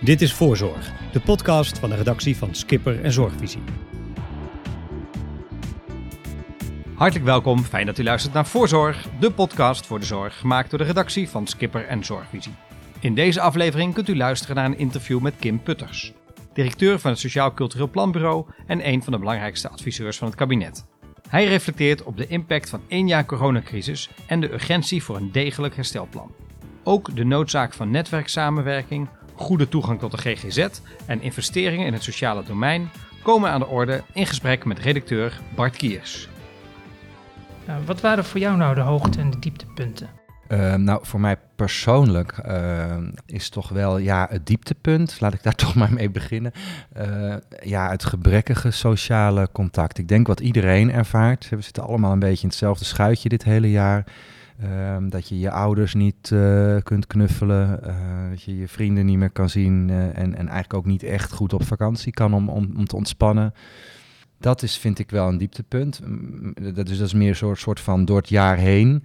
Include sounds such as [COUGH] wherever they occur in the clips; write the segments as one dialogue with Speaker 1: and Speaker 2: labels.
Speaker 1: Dit is Voorzorg, de podcast van de redactie van Skipper en Zorgvisie. Hartelijk welkom, fijn dat u luistert naar Voorzorg, de podcast voor de zorg, gemaakt door de redactie van Skipper en Zorgvisie. In deze aflevering kunt u luisteren naar een interview met Kim Putters, directeur van het Sociaal Cultureel Planbureau en een van de belangrijkste adviseurs van het kabinet. Hij reflecteert op de impact van één jaar coronacrisis en de urgentie voor een degelijk herstelplan. Ook de noodzaak van netwerksamenwerking, goede toegang tot de GGZ en investeringen in het sociale domein komen aan de orde in gesprek met redacteur Bart Kiers.
Speaker 2: Nou, wat waren voor jou nou de hoogte- en de dieptepunten?
Speaker 3: Uh, nou, voor mij persoonlijk uh, is toch wel ja, het dieptepunt, laat ik daar [LAUGHS] toch maar mee beginnen, uh, ja, het gebrekkige sociale contact. Ik denk wat iedereen ervaart, we zitten allemaal een beetje in hetzelfde schuitje dit hele jaar. Ehm, dat je je ouders niet uh, kunt knuffelen, uh, dat je je vrienden niet meer kan zien uh, en, en eigenlijk ook niet echt goed op vakantie kan om, om, om te ontspannen. Dat is, vind ik wel een dieptepunt. Dat is, dat is meer een soort, soort van door het jaar heen.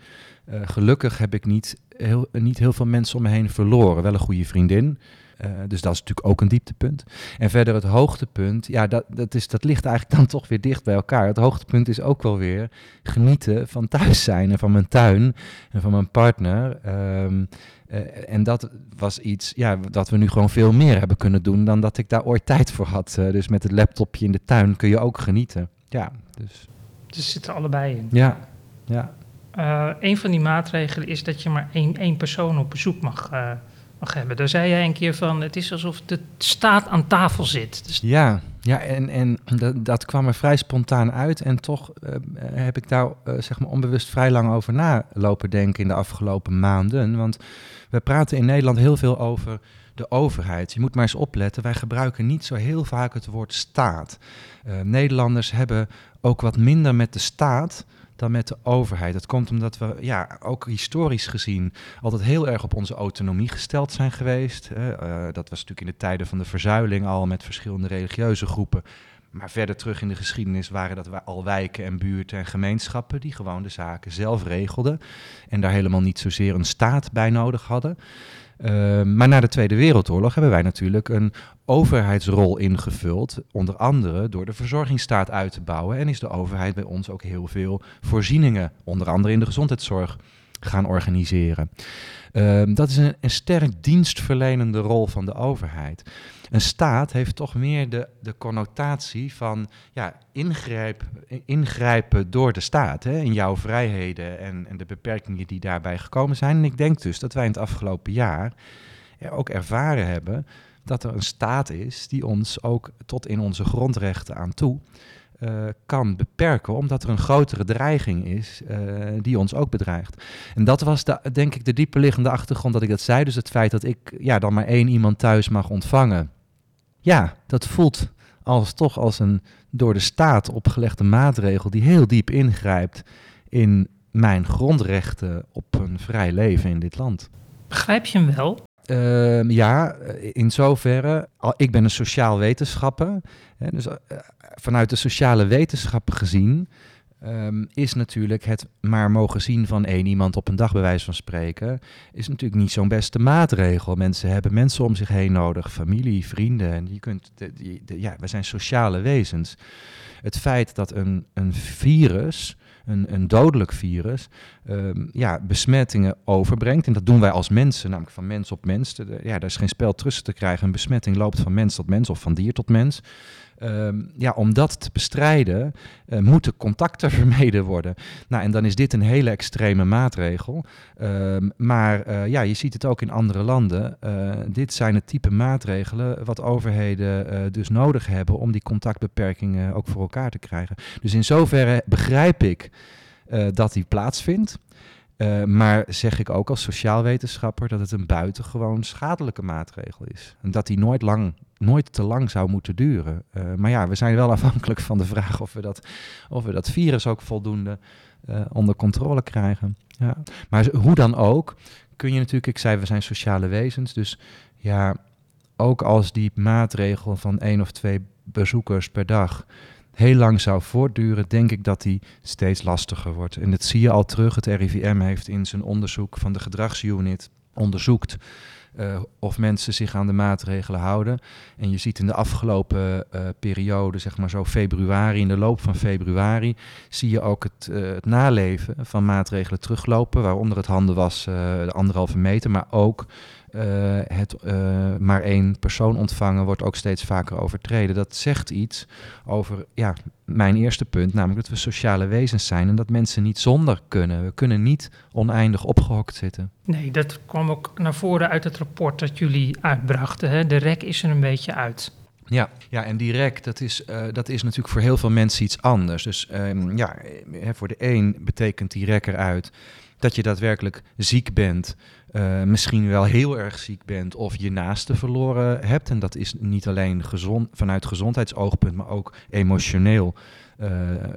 Speaker 3: gelukkig heb ik niet heel, niet heel veel mensen om me heen verloren. Wel een goede vriendin. Uh, dus dat is natuurlijk ook een dieptepunt. En verder het hoogtepunt, ja, dat, dat, is, dat ligt eigenlijk dan [LAUGHS] toch weer dicht bij elkaar. Het hoogtepunt is ook wel weer genieten van thuis zijn en van mijn tuin en van mijn partner. Um, uh, en dat was iets ja, dat we nu gewoon veel meer hebben kunnen doen dan dat ik daar ooit tijd voor had. Uh, dus met het laptopje in de tuin kun je ook genieten. Ja, dus.
Speaker 2: Dus zitten allebei in.
Speaker 3: Ja, ja.
Speaker 2: Uh, een van die maatregelen is dat je maar één, één persoon op bezoek mag, mag hebben. Daar zei jij een keer van, het is alsof de staat aan tafel zit.
Speaker 3: Dus ja, ja, en, en dat, dat kwam er vrij spontaan uit. En toch uh, heb ik daar zeg maar onbewust vrij lang over na lopen denken in de afgelopen maanden. Want we praten in Nederland heel veel over de overheid. Je moet maar eens opletten, wij gebruiken niet zo heel vaak het woord staat. Nederlanders hebben ook wat minder met de staat dan met de overheid. Dat komt omdat we ja, ook historisch gezien altijd heel erg op onze autonomie gesteld zijn geweest. Uh, dat was natuurlijk in de tijden van de verzuiling al met verschillende religieuze groepen. Maar verder terug in de geschiedenis waren dat al wijken en buurten en gemeenschappen die gewoon de zaken zelf regelden. En daar helemaal niet zozeer een staat bij nodig hadden. Uh, maar na de Tweede Wereldoorlog hebben wij natuurlijk een overheidsrol ingevuld, onder andere door de verzorgingsstaat uit te bouwen. En is de overheid bij ons ook heel veel voorzieningen, onder andere in de gezondheidszorg, gaan organiseren. Uh, dat is een, een sterk dienstverlenende rol van de overheid. Een staat heeft toch meer de, de connotatie van ja, ingrijp, ingrijpen door de staat hè, in jouw vrijheden en, en de beperkingen die daarbij gekomen zijn. En ik denk dus dat wij in het afgelopen jaar ook ervaren hebben dat er een staat is die ons ook tot in onze grondrechten aan toe uh, kan beperken, omdat er een grotere dreiging is uh, die ons ook bedreigt. En dat was de, denk ik de dieperliggende achtergrond dat ik dat zei. Dus het feit dat ik ja, dan maar één iemand thuis mag ontvangen. Ja, dat voelt als, toch als een door de staat opgelegde maatregel die heel diep ingrijpt in mijn grondrechten op een vrij leven in dit land.
Speaker 2: Begrijp je hem wel?
Speaker 3: Uh, ja, in zoverre. Ik ben een sociaal wetenschapper. Hè, dus uh, vanuit de sociale wetenschappen gezien. Um, is natuurlijk het maar mogen zien van één iemand op een dag, bij wijze van spreken, is natuurlijk niet zo'n beste maatregel. Mensen hebben mensen om zich heen nodig, familie, vrienden. En je kunt, ja, we zijn sociale wezens. Het feit dat een, een virus een, een dodelijk virus, um, ja, besmettingen overbrengt. En dat doen wij als mensen, namelijk van mens op mens. Ja, daar is geen spel tussen te krijgen. Een besmetting loopt van mens tot mens of van dier tot mens. Um, ja, om dat te bestrijden uh, moeten contacten [LAUGHS] vermeden worden. Nou, en dan is dit een hele extreme maatregel. Um, maar uh, ja, je ziet het ook in andere landen. Uh, dit zijn het type maatregelen wat overheden dus nodig hebben om die contactbeperkingen ook voor elkaar te krijgen. Dus in zoverre begrijp ik dat die plaatsvindt. Maar zeg ik ook als sociaal wetenschapper dat het een buitengewoon schadelijke maatregel is. En dat die nooit, lang, nooit te lang zou moeten duren. Uh, maar ja, we zijn wel [LAUGHS] afhankelijk van de vraag of we dat, of we dat virus ook voldoende uh, onder controle krijgen. Ja. Maar hoe dan ook, kun je natuurlijk, ik zei we zijn sociale wezens, dus ja, ook als die maatregel van één of twee bezoekers per dag heel lang zou voortduren, denk ik dat die steeds lastiger wordt. En dat zie je al terug. Het RIVM heeft in zijn onderzoek van de gedragsunit onderzoekt uh, of mensen zich aan de maatregelen houden. En je ziet in de afgelopen uh, periode, zeg maar zo februari, in de loop van februari, zie je ook het, uh, het naleven van maatregelen teruglopen, waaronder het handen was de anderhalve meter, maar ook uh, het uh, maar één persoon ontvangen wordt ook steeds vaker overtreden. Dat zegt iets over ja, mijn eerste punt, namelijk dat we sociale wezens zijn en dat mensen niet zonder kunnen. We kunnen niet oneindig opgehokt zitten.
Speaker 2: Nee, dat kwam ook naar voren uit het rapport dat jullie uitbrachten. Hè? De rek is er een beetje uit.
Speaker 3: Ja, ja, en die rek, dat is, uh, dat is natuurlijk voor heel veel mensen iets anders. Dus um, ja, voor de een betekent die rek eruit dat je daadwerkelijk ziek bent, uh, misschien wel heel erg ziek bent of je naaste verloren hebt. En dat is niet alleen gezond, vanuit gezondheidsoogpunt, maar ook emotioneel uh,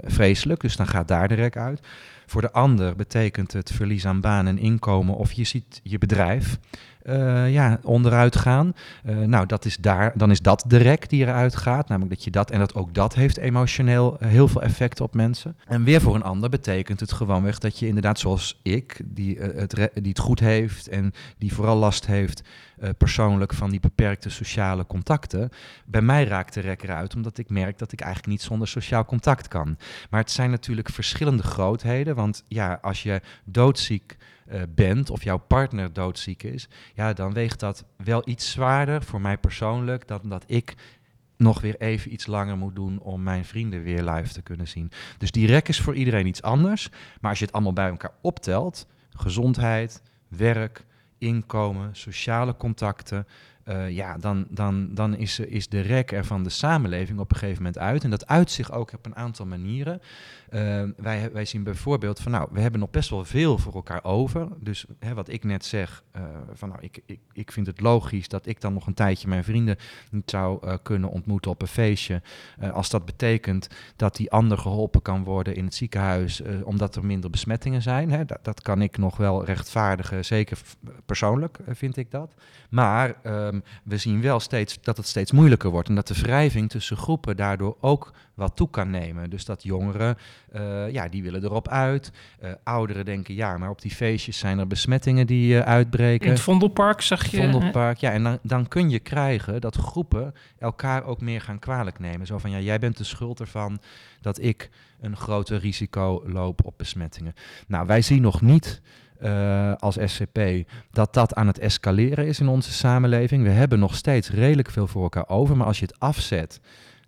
Speaker 3: vreselijk. Dus dan gaat daar de rek uit. Voor de ander betekent het verlies aan baan en inkomen of je ziet je bedrijf uh, ja, onderuit gaan. Uh, nou, dat is daar, dan is dat de rek die eruit gaat. Namelijk dat je dat en dat ook dat heeft emotioneel heel veel effect op mensen. En weer voor een ander betekent het gewoonweg dat je inderdaad, zoals ik, die, het, die het goed heeft en die vooral last heeft persoonlijk van die beperkte sociale contacten. Bij mij raakt de rek eruit omdat ik merk dat ik eigenlijk niet zonder sociaal contact kan. Maar het zijn natuurlijk verschillende grootheden. Want ja, als je doodziek uh, bent of jouw partner doodziek is, ja, dan weegt dat wel iets zwaarder voor mij persoonlijk dan dat ik nog weer even iets langer moet doen om mijn vrienden weer live te kunnen zien. Dus die rek is voor iedereen iets anders. Maar als je het allemaal bij elkaar optelt, gezondheid, werk, inkomen, sociale contacten, uh, ja, dan, dan, dan is, is de rek er van de samenleving op een gegeven moment uit. En dat uit zich ook op een aantal manieren. Uh, wij, wij zien bijvoorbeeld van nou, we hebben nog best wel veel voor elkaar over. Dus hè, wat ik net zeg, uh, van nou, ik, ik, ik vind het logisch dat ik dan nog een tijdje mijn vrienden niet zou kunnen ontmoeten op een feestje. als dat betekent dat die ander geholpen kan worden in het ziekenhuis, omdat er minder besmettingen zijn. Hè, dat, dat kan ik nog wel rechtvaardigen, zeker persoonlijk vind ik dat. Maar um, we zien wel steeds dat het steeds moeilijker wordt en dat de wrijving tussen groepen daardoor ook wat toe kan nemen. Dus dat jongeren, uh, ja, die willen erop uit. Uh, ouderen denken, ja, maar op die feestjes zijn er besmettingen die uh, uitbreken.
Speaker 2: In het Vondelpark zag je...
Speaker 3: Vondelpark, ja, en dan, dan kun je krijgen dat groepen elkaar ook meer gaan kwalijk nemen. Zo van, ja, jij bent de schuld ervan dat ik een groter risico loop op besmettingen. Nou, wij zien nog niet uh, als SCP, dat dat aan het escaleren is in onze samenleving. We hebben nog steeds redelijk veel voor elkaar over, maar als je het afzet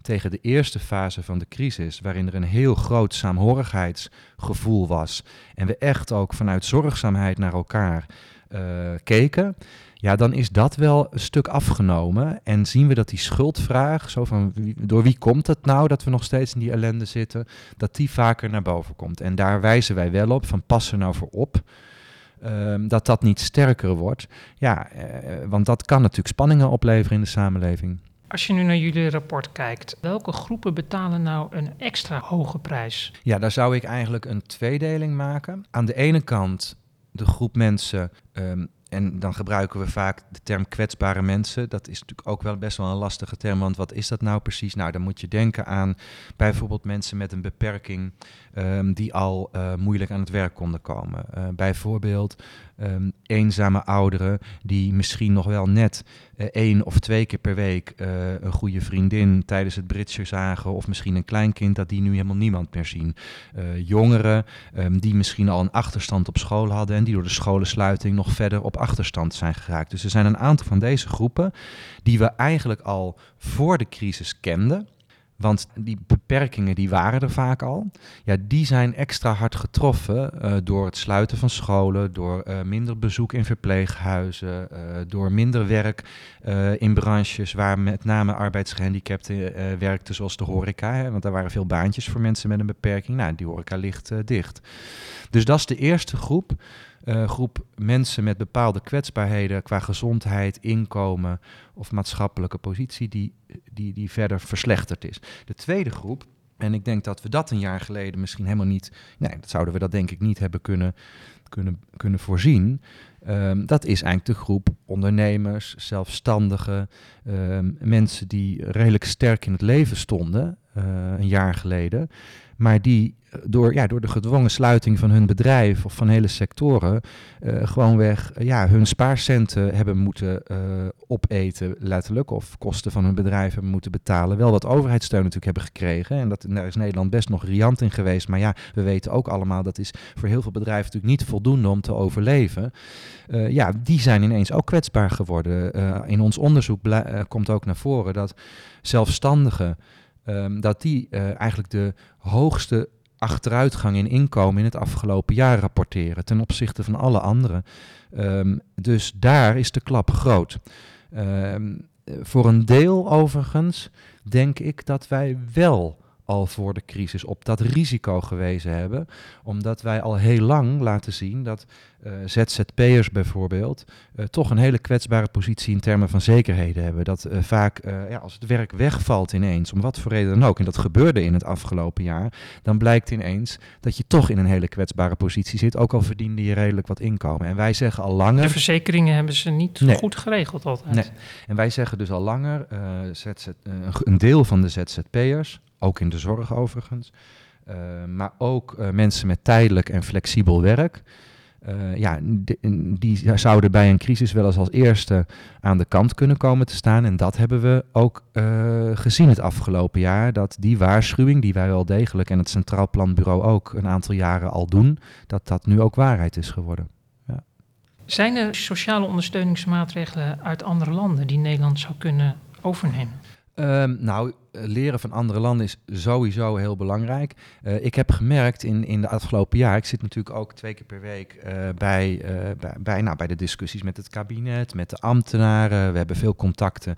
Speaker 3: tegen de eerste fase van de crisis, waarin er een heel groot saamhorigheidsgevoel was en we echt ook vanuit zorgzaamheid naar elkaar uh, keken, ja, dan is dat wel een stuk afgenomen. En zien we dat die schuldvraag, zo van door wie komt het nou dat we nog steeds in die ellende zitten, dat die vaker naar boven komt. En daar wijzen wij wel op van pas er nou voor op. Um, dat dat niet sterker wordt. Ja, uh, want dat kan natuurlijk spanningen opleveren in de samenleving.
Speaker 2: Als je nu naar jullie rapport kijkt, welke groepen betalen nou een extra hoge prijs?
Speaker 3: Ja, daar zou ik eigenlijk een tweedeling maken. Aan de ene kant de groep mensen um, en dan gebruiken we vaak de term kwetsbare mensen. Dat is natuurlijk ook wel best wel een lastige term, want wat is dat nou precies? Nou, dan moet je denken aan bijvoorbeeld mensen met een beperking um, die al uh, moeilijk aan het werk konden komen. Uh, bijvoorbeeld um, eenzame ouderen die misschien nog wel net uh, één of twee keer per week een goede vriendin tijdens het Britse zagen, of misschien een kleinkind dat die nu helemaal niemand meer zien. jongeren um, die misschien al een achterstand op school hadden en die door de scholensluiting nog verder op achterstand zijn geraakt. Dus er zijn een aantal van deze groepen die we eigenlijk al voor de crisis kenden. Want die beperkingen die waren er vaak al. Ja, die zijn extra hard getroffen uh, door het sluiten van scholen, door uh, minder bezoek in verpleeghuizen, uh, door minder werk in branches waar met name arbeidsgehandicapten werkten, zoals de horeca. Want daar waren veel baantjes voor mensen met een beperking. Nou, die horeca ligt dicht. Dus dat is de eerste groep uh, groep mensen met bepaalde kwetsbaarheden qua gezondheid, inkomen of maatschappelijke positie die, die, die verder verslechterd is. De tweede groep, en ik denk dat we dat een jaar geleden misschien helemaal niet, nee, dat zouden we dat denk ik niet hebben kunnen, kunnen, kunnen voorzien. Um, dat is eigenlijk de groep ondernemers, zelfstandigen, um, mensen die redelijk sterk in het leven stonden, een jaar geleden. Maar die door, ja, door de gedwongen sluiting van hun bedrijf of van hele sectoren uh, gewoonweg ja, hun spaarcenten hebben moeten opeten, letterlijk, of kosten van hun bedrijf hebben moeten betalen. Wel wat overheidssteun natuurlijk hebben gekregen. En dat, daar is Nederland best nog riant in geweest. Maar ja, we weten ook allemaal dat is voor heel veel bedrijven natuurlijk niet voldoende om te overleven. Ja, die zijn ineens ook kwetsbaar geworden. in ons onderzoek komt ook naar voren dat zelfstandigen. Um, dat die eigenlijk de hoogste achteruitgang in inkomen in het afgelopen jaar rapporteren ten opzichte van alle anderen. Um, dus daar is de klap groot. Um, voor een deel overigens denk ik dat wij wel al voor de crisis op dat risico gewezen hebben. Omdat wij al heel lang laten zien dat uh, ZZP'ers bijvoorbeeld uh, toch een hele kwetsbare positie in termen van zekerheden hebben. Dat uh, vaak ja, als het werk wegvalt ineens, om wat voor reden dan ook, en dat gebeurde in het afgelopen jaar, dan blijkt ineens dat je toch in een hele kwetsbare positie zit, ook al verdiende je redelijk wat inkomen. En wij zeggen al langer...
Speaker 2: De verzekeringen hebben ze niet nee. goed geregeld altijd. Nee.
Speaker 3: En wij zeggen dus al langer, ZZ, een deel van de ZZP'ers, ook in de zorg overigens. Uh, maar ook uh, mensen met tijdelijk en flexibel werk. Uh, ja, die zouden bij een crisis wel eens als eerste aan de kant kunnen komen te staan. En dat hebben we ook gezien het afgelopen jaar. Dat die waarschuwing, die wij wel degelijk en het Centraal Planbureau ook een aantal jaren al doen, dat dat nu ook waarheid is geworden. Ja.
Speaker 2: Zijn er sociale ondersteuningsmaatregelen uit andere landen die Nederland zou kunnen overnemen?
Speaker 3: Um, nou, leren van andere landen is sowieso heel belangrijk. Uh, ik heb gemerkt in, in de afgelopen jaar, ik zit natuurlijk ook twee keer per week uh, bij, uh, bij, bij, nou, bij de discussies met het kabinet, met de ambtenaren. We hebben veel contacten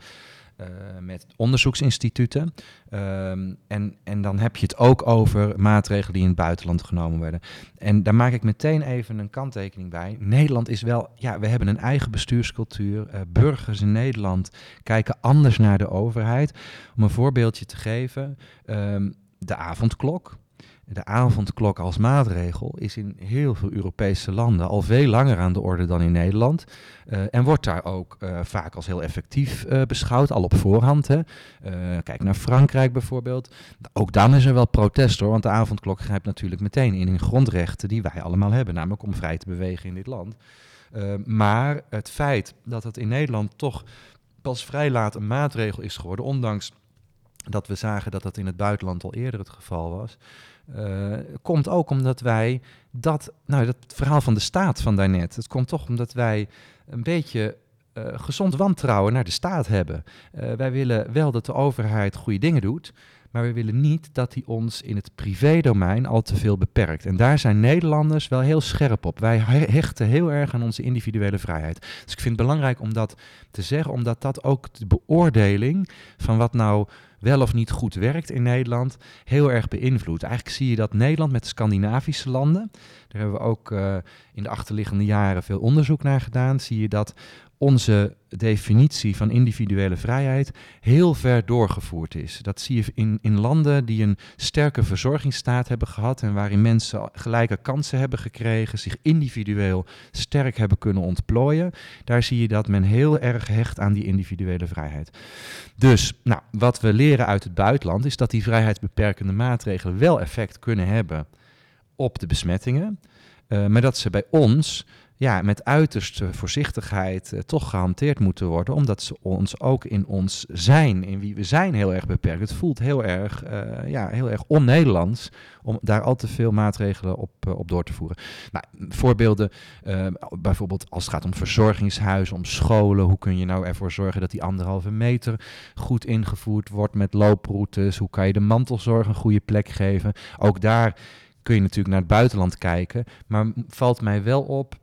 Speaker 3: uh, met onderzoeksinstituten. Um, en, en dan heb je het ook over maatregelen die in het buitenland genomen werden. En daar maak ik meteen even een kanttekening bij. Nederland is wel, ja, we hebben een eigen bestuurscultuur. Uh, burgers in Nederland kijken anders naar de overheid. Om een voorbeeldje te geven, um, de avondklok. De avondklok als maatregel is in heel veel Europese landen al veel langer aan de orde dan in Nederland. Uh, en wordt daar ook uh, vaak als heel effectief uh, beschouwd, al op voorhand. Hè. kijk naar Frankrijk bijvoorbeeld. Ook dan is er wel protest hoor, want de avondklok grijpt natuurlijk meteen in in grondrechten die wij allemaal hebben, namelijk om vrij te bewegen in dit land. maar het feit dat het in Nederland toch pas vrij laat een maatregel is geworden, ondanks dat we zagen dat dat in het buitenland al eerder het geval was. Uh, komt ook omdat wij dat, nou dat verhaal van de staat van daarnet, het komt toch omdat wij een beetje uh, gezond wantrouwen naar de staat hebben. Uh, wij willen wel dat de overheid goede dingen doet, maar we willen niet dat hij ons in het privédomein al te veel beperkt. En daar zijn Nederlanders wel heel scherp op. Wij hechten heel erg aan onze individuele vrijheid. Dus ik vind het belangrijk om dat te zeggen, omdat dat ook de beoordeling van wat nou wel of niet goed werkt in Nederland, heel erg beïnvloedt. Eigenlijk zie je dat Nederland met de Scandinavische landen, daar hebben we ook uh, in de achterliggende jaren veel onderzoek naar gedaan, zie je dat onze definitie van individuele vrijheid heel ver doorgevoerd is. Dat zie je in, in landen die een sterke verzorgingsstaat hebben gehad en waarin mensen gelijke kansen hebben gekregen, zich individueel sterk hebben kunnen ontplooien. Daar zie je dat men heel erg hecht aan die individuele vrijheid. Dus nou, wat we leren uit het buitenland is dat die vrijheidsbeperkende maatregelen wel effect kunnen hebben op de besmettingen, uh, maar dat ze bij ons ja, met uiterste voorzichtigheid uh, toch gehanteerd moeten worden, omdat ze ons ook in ons zijn, in wie we zijn, heel erg beperkt. Het voelt heel erg, uh, ja, heel erg on-Nederlands om daar al te veel maatregelen op, uh, op door te voeren. Nou, voorbeelden, bijvoorbeeld als het gaat om verzorgingshuizen, om scholen, hoe kun je nou ervoor zorgen dat die anderhalve meter goed ingevoerd wordt met looproutes, hoe kan je de mantelzorg een goede plek geven. Ook daar kun je natuurlijk naar het buitenland kijken, maar valt mij wel op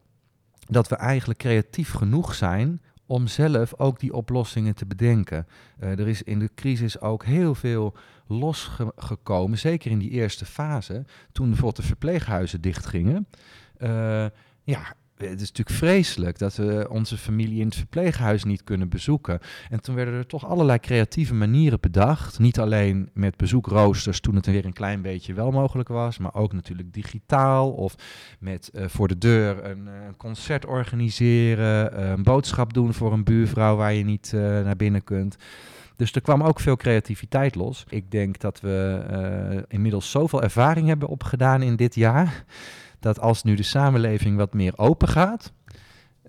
Speaker 3: dat we eigenlijk creatief genoeg zijn om zelf ook die oplossingen te bedenken. Uh, er is in de crisis ook heel veel losgekomen, zeker in die eerste fase, toen bijvoorbeeld de verpleeghuizen dichtgingen. Uh, ja, het is natuurlijk vreselijk dat we onze familie in het verpleeghuis niet kunnen bezoeken. En toen werden er toch allerlei creatieve manieren bedacht. Niet alleen met bezoekroosters toen het weer een klein beetje wel mogelijk was, maar ook natuurlijk digitaal of met uh, voor de deur een, uh, concert organiseren, uh, een boodschap doen voor een buurvrouw waar je niet naar binnen kunt. Dus er kwam ook veel creativiteit los. Ik denk dat we inmiddels zoveel ervaring hebben opgedaan in dit jaar dat als nu de samenleving wat meer open gaat,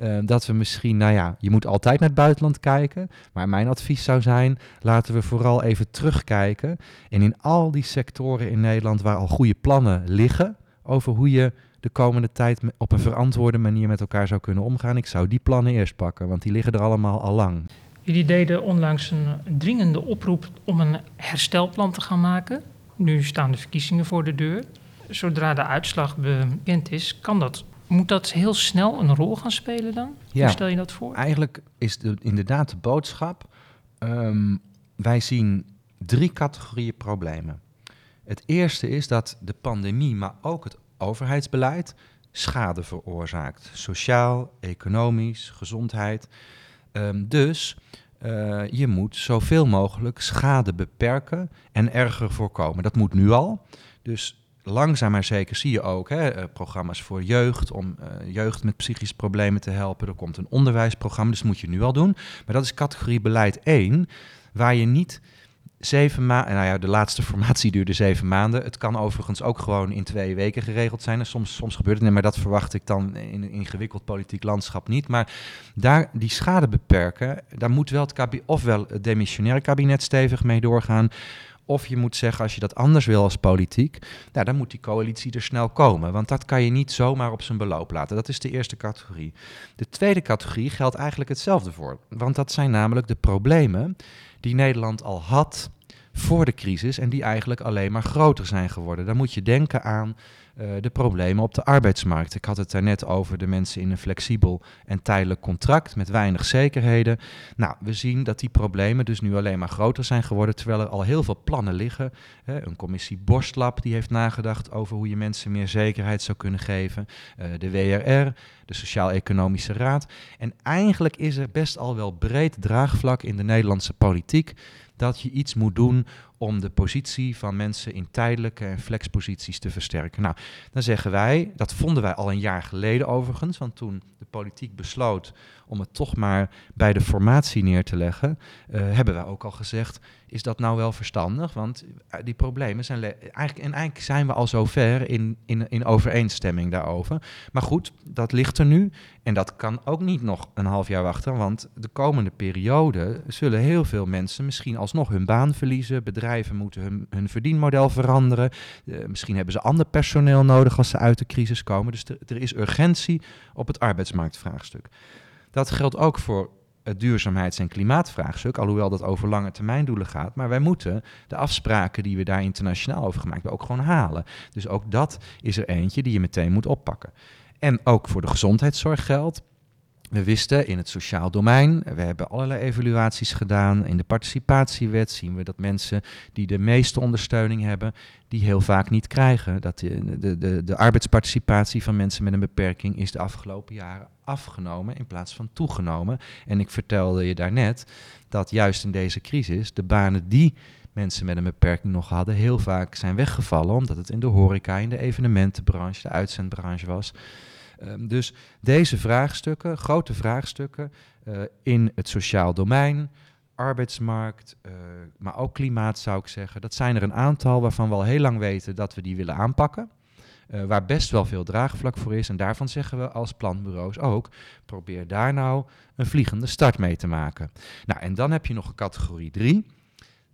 Speaker 3: uh, dat we misschien, nou ja, je moet altijd naar het buitenland kijken. Maar mijn advies zou zijn, laten we vooral even terugkijken. En in al die sectoren in Nederland waar al goede plannen liggen over hoe je de komende tijd op een verantwoorde manier met elkaar zou kunnen omgaan. Ik zou die plannen eerst pakken, want die liggen er allemaal al lang.
Speaker 2: Jullie deden onlangs een dringende oproep om een herstelplan te gaan maken. Nu staan de verkiezingen voor de deur zodra de uitslag bekend is, kan dat, moet dat heel snel een rol gaan spelen dan? Ja, Hoe stel je dat voor?
Speaker 3: Eigenlijk is de, inderdaad de boodschap, um, wij zien drie categorieën problemen. Het eerste is dat de pandemie, maar ook het overheidsbeleid, schade veroorzaakt. Sociaal, economisch, gezondheid. Um, dus uh, je moet zoveel mogelijk schade beperken en erger voorkomen. Dat moet nu al. Dus langzaam maar zeker zie je ook hè, eh, programma's voor jeugd, om uh, jeugd met psychische problemen te helpen. Er komt een onderwijsprogramma, dus moet je nu al doen. Maar dat is categorie beleid 1, waar je niet zeven maanden, nou ja, de laatste [LAUGHS] formatie duurde zeven maanden. Het kan overigens ook gewoon in twee weken geregeld zijn. En soms, soms gebeurt het maar dat verwacht ik dan in een ingewikkeld politiek landschap niet. Maar daar die schade beperken, daar moet wel het kabinet, ofwel het demissionaire kabinet stevig mee doorgaan of je moet zeggen, als je dat anders wil als politiek, nou, dan moet die coalitie er snel komen. Want dat kan je niet zomaar op zijn beloop laten. Dat is de eerste categorie. De tweede categorie geldt eigenlijk hetzelfde voor. Want dat zijn namelijk de problemen die Nederland al had voor de crisis en die eigenlijk alleen maar groter zijn geworden. Dan moet je denken aan uh, de problemen op de arbeidsmarkt. Ik had het daarnet over de mensen in een flexibel en tijdelijk contract met weinig zekerheden. Nou, we zien dat die problemen dus nu alleen maar groter zijn geworden, terwijl er al heel veel plannen liggen. Een commissie Borstlab die heeft nagedacht over hoe je mensen meer zekerheid zou kunnen geven. Uh, de WRR, de Sociaal-Economische Raad. En eigenlijk is er best al wel breed draagvlak in de Nederlandse politiek dat je iets moet doen om de positie van mensen in tijdelijke en flexposities te versterken. Nou, dan zeggen wij, dat vonden wij al een jaar geleden overigens, want toen de politiek besloot om het toch maar bij de formatie neer te leggen, uh, hebben wij ook al gezegd, is dat nou wel verstandig? Want eh, die problemen zijn eigenlijk, en eigenlijk zijn we al zover in, in, in overeenstemming daarover. Maar goed, dat ligt er nu en dat kan ook niet nog een half jaar wachten, want de komende periode zullen heel veel mensen misschien alsnog hun baan verliezen, bedrijven moeten hun, hun verdienmodel veranderen, uh, misschien hebben ze ander personeel nodig als ze uit de crisis komen. Dus er is urgentie op het arbeidsmarktvraagstuk. Dat geldt ook voor het duurzaamheids- en klimaatvraagstuk, alhoewel dat over lange termijn doelen gaat. Maar wij moeten de afspraken die we daar internationaal over gemaakt hebben ook gewoon halen. Dus ook dat is er eentje die je meteen moet oppakken. En ook voor de gezondheidszorg geldt. We wisten in het sociaal domein, we hebben allerlei evaluaties gedaan. In de participatiewet zien we dat mensen die de meeste ondersteuning hebben, die heel vaak niet krijgen. Dat de, de, de, de arbeidsparticipatie van mensen met een beperking is de afgelopen jaren afgenomen in plaats van toegenomen. En ik vertelde je daarnet dat juist in deze crisis de banen die mensen met een beperking nog hadden, heel vaak zijn weggevallen, omdat het in de horeca, in de evenementenbranche, de uitzendbranche was. Um, dus deze vraagstukken, grote vraagstukken uh, in het sociaal domein, arbeidsmarkt, uh, maar ook klimaat zou ik zeggen, dat zijn er een aantal waarvan we al heel lang weten dat we die willen aanpakken. Uh, waar best wel veel draagvlak voor is. En daarvan zeggen we als planbureaus ook: probeer daar nou een vliegende start mee te maken. Nou, en dan heb je nog categorie 3.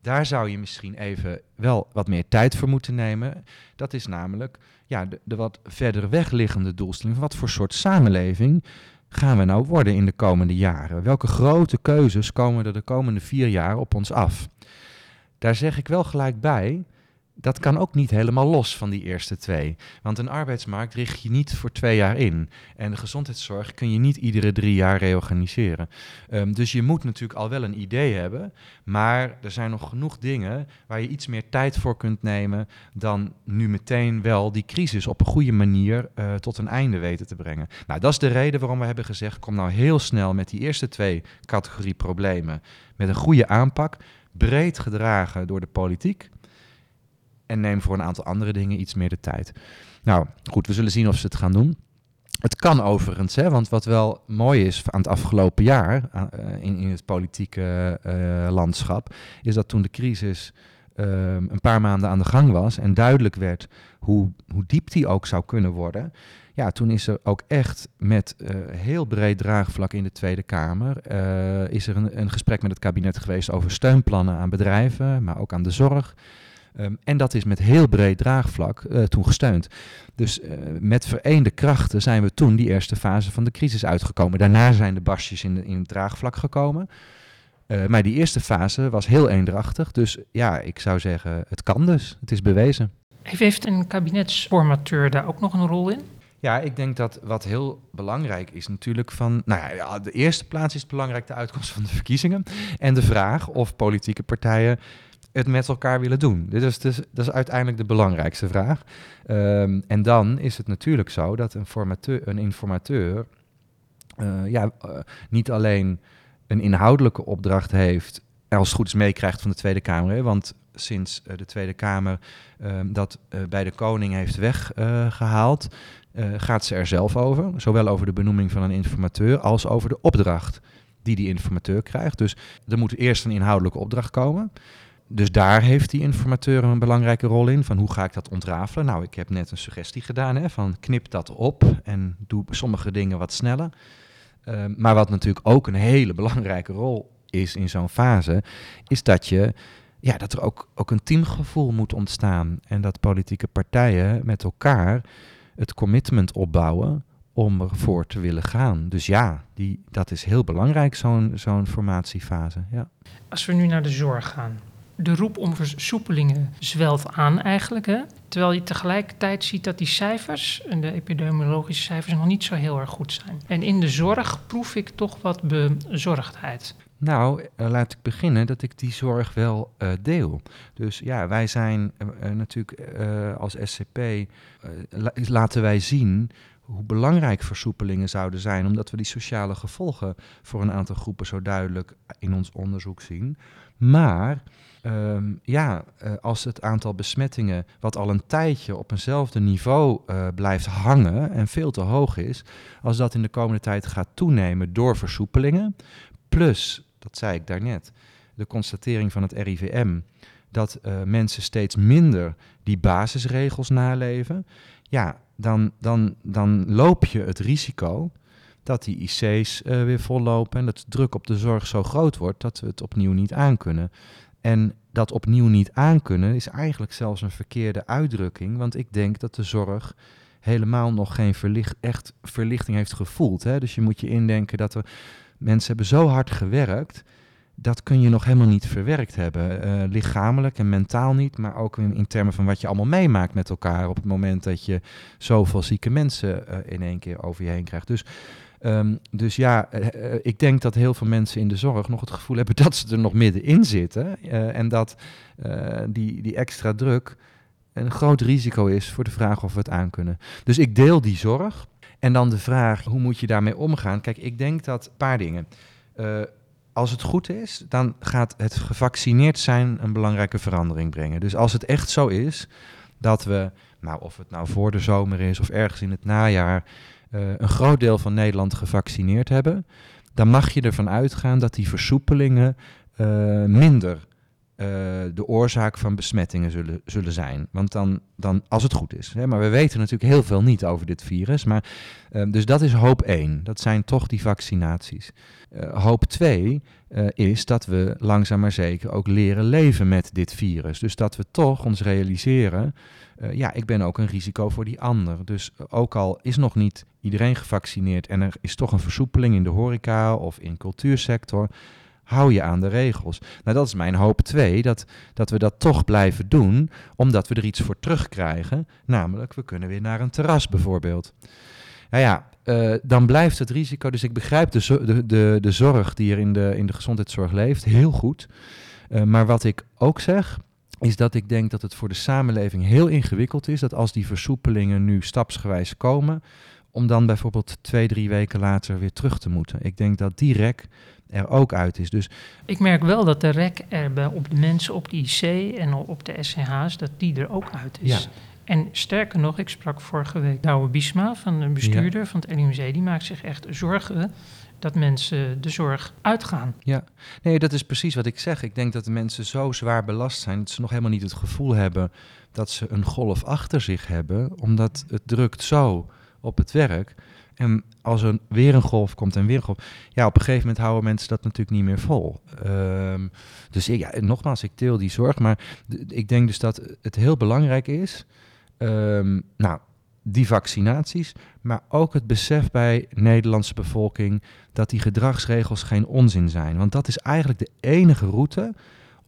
Speaker 3: Daar zou je misschien even wel wat meer tijd voor moeten nemen. Dat is namelijk ja, de, de wat verder weg liggende doelstelling. Wat voor soort samenleving gaan we nou worden in de komende jaren? Welke grote keuzes komen er de komende vier jaar op ons af? Daar zeg ik wel gelijk bij dat kan ook niet helemaal los van die eerste twee. Want een arbeidsmarkt richt je niet voor twee jaar in. En de gezondheidszorg kun je niet iedere drie jaar reorganiseren. Ehm, dus je moet natuurlijk al wel een idee hebben. Maar er zijn nog genoeg dingen waar je iets meer tijd voor kunt nemen. dan nu meteen wel die crisis op een goede manier uh, tot een einde weten te brengen. Nou, dat is de reden waarom we hebben gezegd: kom nou heel snel met die eerste twee categorie problemen. met een goede aanpak. Breed gedragen door de politiek en neem voor een aantal andere dingen iets meer de tijd. Nou, goed, we zullen zien of ze het gaan doen. Het kan overigens, hè, want wat wel mooi is aan het afgelopen jaar uh, in, in het politieke uh, landschap, is dat toen de crisis uh, een paar maanden aan de gang was en duidelijk werd hoe, hoe diep die ook zou kunnen worden, ja, toen is er ook echt met uh, heel breed draagvlak in de Tweede Kamer, is er een, een gesprek met het kabinet geweest over steunplannen aan bedrijven, maar ook aan de zorg. Um, en dat is met heel breed draagvlak uh, toen gesteund. Dus uh, met vereende krachten zijn we toen die eerste fase van de crisis uitgekomen. Daarna zijn de basjes in, de, in het draagvlak gekomen. Uh, maar die eerste fase was heel eendrachtig. Dus ja, ik zou zeggen, het kan dus. Het is bewezen.
Speaker 2: Heeft een kabinetsformateur daar ook nog een rol in?
Speaker 3: Ja, ik denk dat wat heel belangrijk is natuurlijk van... Nou ja, de eerste plaats is het belangrijk de uitkomst van de verkiezingen. En de vraag of politieke partijen het met elkaar willen doen? Dit is, dus, dat is uiteindelijk de belangrijkste vraag. Um, en dan is het natuurlijk zo dat een, formateur, een informateur uh, ja, uh, niet alleen een inhoudelijke opdracht heeft, als het goed is meekrijgt van de Tweede Kamer. Want sinds uh, de Tweede Kamer dat bij de koning heeft weggehaald, gaat ze er zelf over. Zowel over de benoeming van een informateur als over de opdracht die die informateur krijgt. Dus er moet eerst een inhoudelijke opdracht komen dus daar heeft die informateur een belangrijke rol in. Van hoe ga ik dat ontrafelen? Nou, ik heb net een suggestie gedaan hè, van knip dat op en doe sommige dingen wat sneller. Uh, maar wat natuurlijk ook een hele [LAUGHS] belangrijke rol is in zo'n fase, is dat je ja, dat er ook, ook een teamgevoel moet ontstaan. En dat politieke partijen met elkaar het commitment opbouwen om ervoor te willen gaan. Dus ja, die, dat is heel belangrijk, zo'n zo'n formatiefase. Ja.
Speaker 2: Als we nu naar de zorg gaan, de roep om versoepelingen zwelt aan eigenlijk. Hè? Terwijl je tegelijkertijd ziet dat die cijfers, de epidemiologische cijfers, nog niet zo heel erg goed zijn. En in de zorg proef ik toch wat bezorgdheid.
Speaker 3: Nou, uh, laat ik beginnen dat ik die zorg wel uh, deel. Dus ja, wij zijn uh, natuurlijk als SCP, la laten wij zien hoe belangrijk versoepelingen zouden zijn, omdat we die sociale gevolgen voor een aantal groepen zo duidelijk in ons onderzoek zien. Maar Um, ja, uh, als het aantal besmettingen, wat al een tijdje op eenzelfde niveau uh, blijft hangen en veel te hoog is, als dat in de komende tijd gaat toenemen door versoepelingen, plus, dat zei ik daarnet, de constatering van het RIVM dat uh, mensen steeds minder die basisregels naleven, ja, dan, dan, dan loop je het risico dat die IC's weer vollopen en dat de druk op de zorg zo groot wordt dat we het opnieuw niet aankunnen. En dat opnieuw niet aankunnen is eigenlijk zelfs een verkeerde uitdrukking, want ik denk dat de zorg helemaal nog geen verlicht, echt verlichting heeft gevoeld. Hè? Dus je moet je indenken dat er mensen hebben zo hard gewerkt, dat kun je nog helemaal niet verwerkt hebben. Uh, lichamelijk en mentaal niet, maar ook in, termen van wat je allemaal meemaakt met elkaar op het moment dat je zoveel zieke mensen uh, in één keer over je heen krijgt. Dus Um, dus ja, uh, ik denk dat heel veel mensen in de zorg nog het gevoel hebben [LAUGHS] dat ze er nog middenin zitten. Uh, en dat die, die extra druk een groot risico is voor de vraag of we het aankunnen. Dus ik deel die zorg. En dan de vraag, hoe moet je daarmee omgaan? Kijk, ik denk dat een paar dingen. als het goed is, dan gaat het gevaccineerd zijn een belangrijke verandering brengen. Dus als het echt zo is dat we, nou of het nou voor de zomer is of ergens in het najaar uh, een groot deel van Nederland gevaccineerd hebben, dan mag je ervan uitgaan dat die versoepelingen uh, minder uh, de oorzaak van besmettingen zullen, zullen zijn. Want dan, dan, als het goed is. Hè, maar we weten natuurlijk heel veel niet over dit virus. Maar, dus dat is hoop 1. Dat zijn toch die vaccinaties. hoop 2 is dat we langzaam maar zeker ook leren leven met dit virus. Dus dat we toch ons realiseren ja, ik ben ook een risico voor die ander. Dus ook al is nog niet iedereen gevaccineerd en er is toch een versoepeling in de horeca of in cultuursector, hou je aan de regels. Nou, dat is mijn hoop twee, dat, dat we dat toch blijven doen, omdat we er iets voor terugkrijgen. Namelijk, we kunnen weer naar een terras bijvoorbeeld. Nou ja, uh, dan blijft het risico. Dus ik begrijp de, de, de, zorg die er in de, in de gezondheidszorg leeft heel goed. Uh, maar wat ik ook zeg, is dat ik denk dat het voor de samenleving heel ingewikkeld is dat als die versoepelingen nu stapsgewijs komen, om dan bijvoorbeeld twee, drie weken later weer terug te moeten. Ik denk dat die rek er ook uit is. Dus
Speaker 2: ik merk wel dat de rek er bij, op de mensen op de IC en op de SCH's, dat die er ook uit is. Ja. En sterker nog, ik sprak vorige week Douwe Biesma, van de bestuurder van het LUMC, die maakt zich echt zorgen dat mensen de zorg uitgaan.
Speaker 3: Ja, nee, dat is precies wat ik zeg. Ik denk dat de mensen zo zwaar belast zijn dat ze nog helemaal niet het gevoel hebben dat ze een golf achter zich hebben, omdat het drukt zo op het werk. En als er weer een golf komt en weer een golf, ja, op een gegeven moment houden mensen dat natuurlijk niet meer vol. Ehm, dus ja, nogmaals, ik deel die zorg, maar ik denk dus dat het heel belangrijk is. Um, nou, die vaccinaties, maar ook het besef bij de Nederlandse bevolking dat die gedragsregels geen onzin zijn. Want dat is eigenlijk de enige route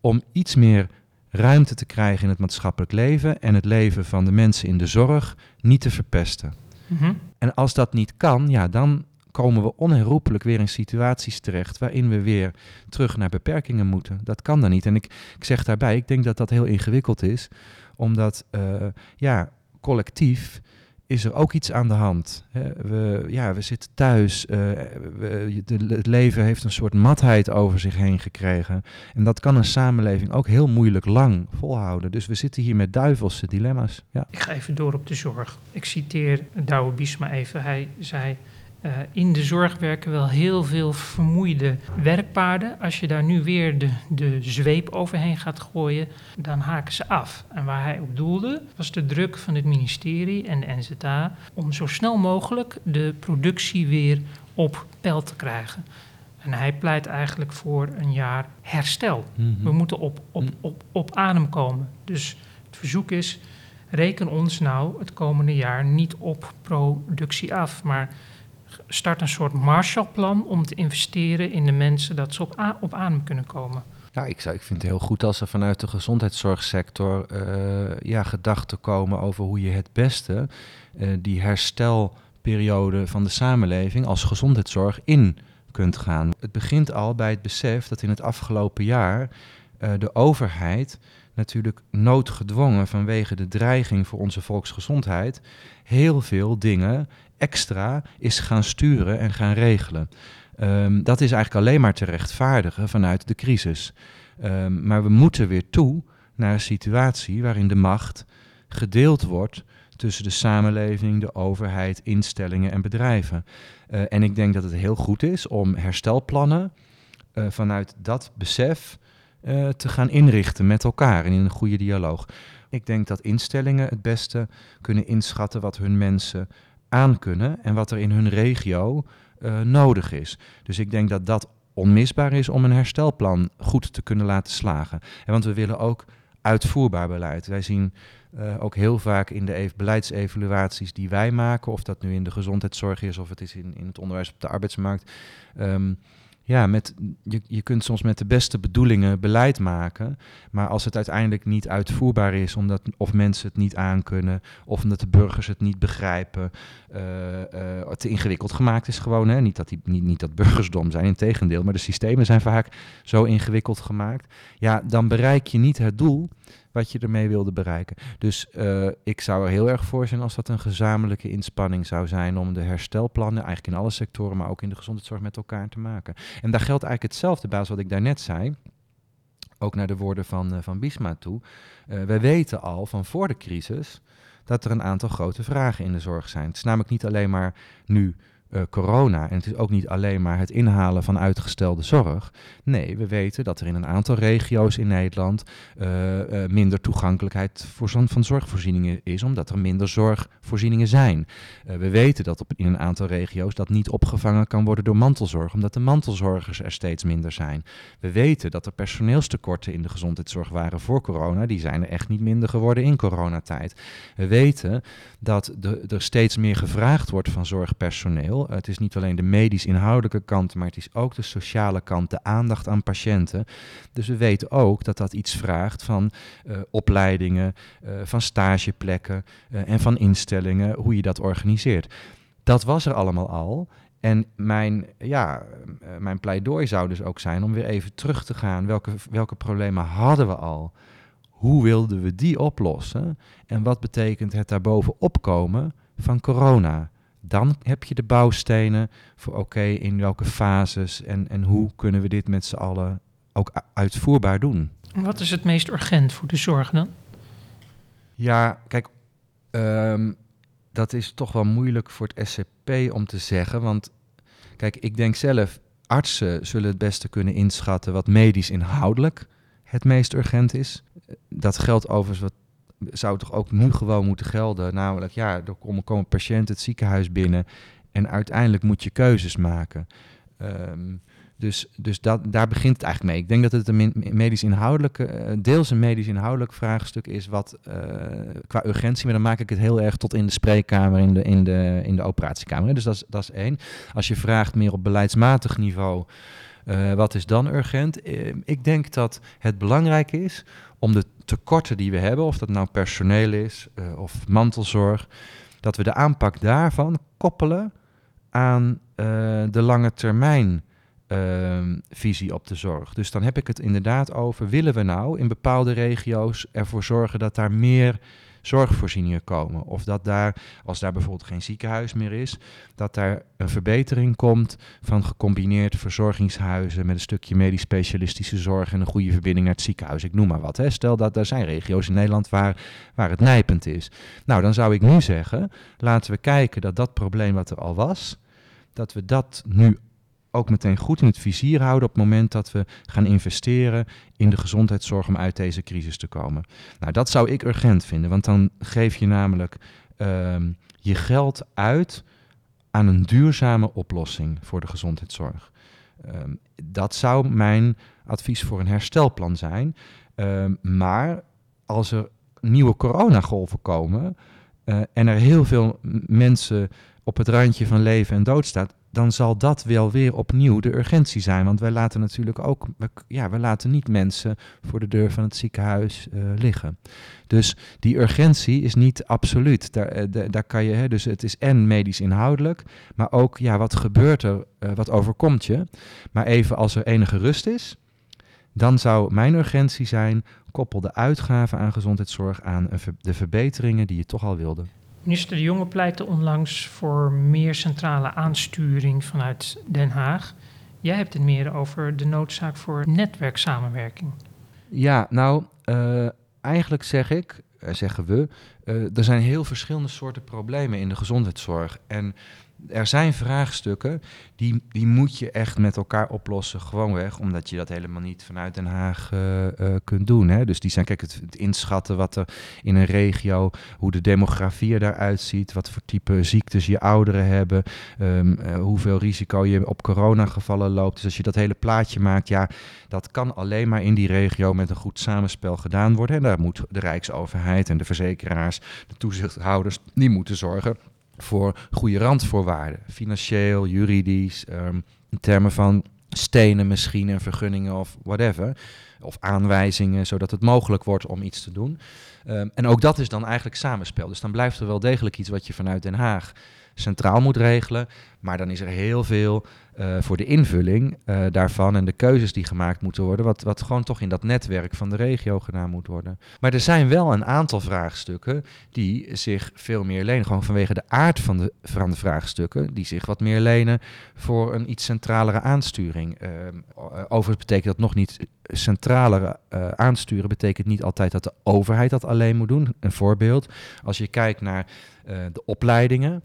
Speaker 3: om iets meer ruimte te krijgen in het maatschappelijk leven en het leven van de mensen in de zorg niet te verpesten. Mhm. En als dat niet kan, ja, dan komen we onherroepelijk weer in situaties terecht waarin we weer terug naar beperkingen moeten. Dat kan dan niet. En ik, ik zeg daarbij, ik denk dat dat heel ingewikkeld is, omdat uh, ja, collectief is er ook iets aan de hand. We, ja, we zitten thuis. De, het leven heeft een soort matheid over zich heen gekregen. En dat kan een samenleving ook heel moeilijk lang volhouden. Dus we zitten hier met duivelse dilemma's. Ja.
Speaker 2: Ik ga even door op de zorg. Ik citeer Douwe Biesma even. Hij zei... Uh, in de zorg werken wel heel veel vermoeide werkpaarden. Als je daar nu weer de, de zweep overheen gaat gooien, dan haken ze af. En waar hij op doelde, was de druk van het ministerie en de NZA om zo snel mogelijk de productie weer op peil te krijgen. En hij pleit eigenlijk voor een jaar herstel. Mhm. We moeten op, op, mhm. op, op adem komen. Dus het verzoek is, reken ons nou het komende jaar niet op productie af, maar start een soort Marshallplan om te investeren in de mensen dat ze op, op adem kunnen komen.
Speaker 3: Ja, ik, zou, ik vind het heel goed als er vanuit de gezondheidszorgsector uh, ja, gedachten komen over hoe je het beste uh, die herstelperiode van de samenleving als gezondheidszorg in kunt gaan. Het begint al bij het besef dat in het afgelopen jaar uh, de overheid natuurlijk noodgedwongen vanwege de dreiging voor onze volksgezondheid heel veel dingen extra is gaan sturen en gaan regelen. Um, dat is eigenlijk alleen maar te rechtvaardigen vanuit de crisis. Um, maar we moeten weer toe naar een situatie waarin de macht gedeeld wordt tussen de samenleving, de overheid, instellingen en bedrijven. Uh, en ik denk dat het heel goed is om herstelplannen uh, vanuit dat besef uh, te gaan inrichten met elkaar en in een goede dialoog. Ik denk dat instellingen het beste kunnen inschatten wat hun mensen aankunnen en wat er in hun regio uh, nodig is. Dus ik denk dat dat onmisbaar is om een herstelplan goed te kunnen laten slagen. En want we willen ook uitvoerbaar beleid. Wij zien uh, ook heel vaak in de beleidsevaluaties die wij maken, of dat nu in de gezondheidszorg is of het is in, in het onderwijs op de arbeidsmarkt. Um, ja, met, je, je kunt soms met de beste bedoelingen beleid maken, maar als het uiteindelijk niet uitvoerbaar is, omdat of mensen het niet aankunnen, of omdat de burgers het niet begrijpen, uh, te ingewikkeld gemaakt is gewoon. Hè? Niet, dat die, niet, niet dat burgers dom zijn, in tegendeel, maar de systemen zijn vaak zo ingewikkeld gemaakt. Ja, dan bereik je niet het doel wat je ermee wilde bereiken. Dus uh, ik zou er heel erg voor zijn als dat een gezamenlijke inspanning zou zijn om de herstelplannen, eigenlijk in alle sectoren, maar ook in de gezondheidszorg met elkaar te maken. En daar geldt eigenlijk hetzelfde, baas wat ik daarnet zei ook naar de woorden van, uh, van Bisma toe. Uh, wij weten al van voor de crisis dat er een aantal grote vragen in de zorg zijn. Het is namelijk niet alleen maar nu uh, corona. En het is ook niet alleen maar het inhalen van uitgestelde zorg. Nee, we weten dat er in een aantal regio's in Nederland uh, uh, minder toegankelijkheid voor van zorgvoorzieningen is, omdat er minder zorgvoorzieningen zijn. we weten dat op, in een aantal regio's dat niet opgevangen kan worden door mantelzorg, omdat de mantelzorgers er steeds minder zijn. We weten dat er personeelstekorten in de gezondheidszorg waren voor corona. Die zijn er echt niet minder geworden in coronatijd. We weten dat er steeds meer gevraagd wordt van zorgpersoneel Het is niet alleen de medisch-inhoudelijke kant, maar het is ook de sociale kant, de aandacht aan patiënten. Dus we weten ook dat dat iets vraagt van uh, opleidingen, uh, van stageplekken uh, en van instellingen, hoe je dat organiseert. Dat was er allemaal al. En mijn, ja, mijn pleidooi zou dus ook zijn om weer even terug te gaan. Welke, welke problemen hadden we al? Hoe wilden we die oplossen? En wat betekent het daarboven opkomen van corona? Dan heb je de bouwstenen voor oké, in welke fases en, en hoe kunnen we dit met z'n allen ook uitvoerbaar doen.
Speaker 2: Wat is het meest urgent voor de zorg dan?
Speaker 3: Ja, kijk, um, dat is toch wel moeilijk voor het SCP om te zeggen. Want kijk, ik denk zelf, artsen zullen het beste kunnen inschatten wat medisch inhoudelijk het meest urgent is. Dat geldt overigens wat zou toch ook nu gewoon moeten gelden. Namelijk, ja, er komen, komen patiënten het ziekenhuis binnen en uiteindelijk moet je keuzes maken. Um, dus, dus dat, daar begint het eigenlijk mee. Ik denk dat het een medisch inhoudelijke, eh, deels een medisch inhoudelijk vraagstuk is wat uh, qua urgentie, maar dan maak ik het heel erg tot in de spreekkamer, in de, in de, in de operatiekamer. Dus dat is, dat is één. Als je vraagt meer op beleidsmatig niveau, uh, wat is dan urgent? ik denk dat het belangrijk is om de tekorten die we hebben, of dat nou personeel is of mantelzorg, dat we de aanpak daarvan koppelen aan de lange termijn uh, visie op de zorg. Dus dan heb ik het inderdaad over, willen we nou in bepaalde regio's ervoor zorgen dat daar meer zorgvoorzieningen komen? Of dat daar, als daar bijvoorbeeld geen ziekenhuis meer is, dat daar een verbetering komt van gecombineerd verzorgingshuizen met een stukje medisch specialistische zorg en een goede verbinding naar het ziekenhuis. Ik noem maar wat. Hè. Stel dat er zijn regio's in Nederland waar, waar het nijpend is. Nou, dan zou ik nu zeggen, laten we kijken dat dat probleem wat er al was, dat we dat nu ook meteen goed in het vizier houden op het moment dat we gaan investeren in de gezondheidszorg om uit deze crisis te komen. Nou, dat zou ik urgent vinden, want dan geef je namelijk uh, je geld uit aan een duurzame oplossing voor de gezondheidszorg. Um, dat zou mijn advies voor een herstelplan zijn. Um, maar als er nieuwe coronagolven komen uh, en er heel veel mensen op het randje van leven en dood staat, dan zal dat wel weer opnieuw de urgentie zijn. Want wij laten natuurlijk ook, ja, we laten niet mensen voor de deur van het ziekenhuis uh, liggen. Dus die urgentie is niet absoluut. Daar, uh, daar kan je, hè, dus het is en medisch inhoudelijk, maar ook, ja, wat gebeurt er, uh, wat overkomt je? Maar even als er enige rust is, dan zou mijn urgentie zijn, koppel de uitgaven aan gezondheidszorg aan de verbeteringen die je toch al wilde.
Speaker 2: Minister De Jonge pleitte onlangs voor meer centrale aansturing vanuit Den Haag. Jij hebt het meer over de noodzaak voor netwerksamenwerking.
Speaker 3: Ja, nou, uh, eigenlijk zeg ik, uh, zeggen we, uh, er zijn heel verschillende soorten problemen in de gezondheidszorg. En er zijn vraagstukken die, die moet je echt met elkaar oplossen, gewoonweg, omdat je dat helemaal niet vanuit Den Haag uh, uh, kunt doen. Hè? Dus die zijn, kijk, het, inschatten wat er in een regio, hoe de demografie eruit ziet, wat voor type ziektes je ouderen hebben, um, uh, hoeveel risico je op coronagevallen loopt. Dus als je dat hele plaatje maakt, ja, dat kan alleen maar in die regio met een goed samenspel gedaan worden. En daar moet de Rijksoverheid en de verzekeraars, de toezichthouders, die moeten zorgen voor goede randvoorwaarden. Financieel, juridisch, um, in termen van stenen misschien en vergunningen of whatever. Of aanwijzingen, zodat het mogelijk wordt om iets te doen. Um, en ook dat is dan eigenlijk samenspel. Dus dan blijft er wel degelijk iets wat je vanuit Den Haag centraal moet regelen. Maar dan is er heel veel uh, voor de invulling uh, daarvan en de keuzes die gemaakt moeten worden, wat, wat gewoon toch in dat netwerk van de regio gedaan moet worden. Maar er zijn wel een aantal vraagstukken die zich veel meer lenen, gewoon vanwege de aard van de, van de vraagstukken, die zich wat meer lenen voor een iets centralere aansturing. Uh, overigens betekent dat nog niet, centralere aansturen betekent niet altijd dat de overheid dat alleen moet doen. Een voorbeeld, als je kijkt naar de opleidingen.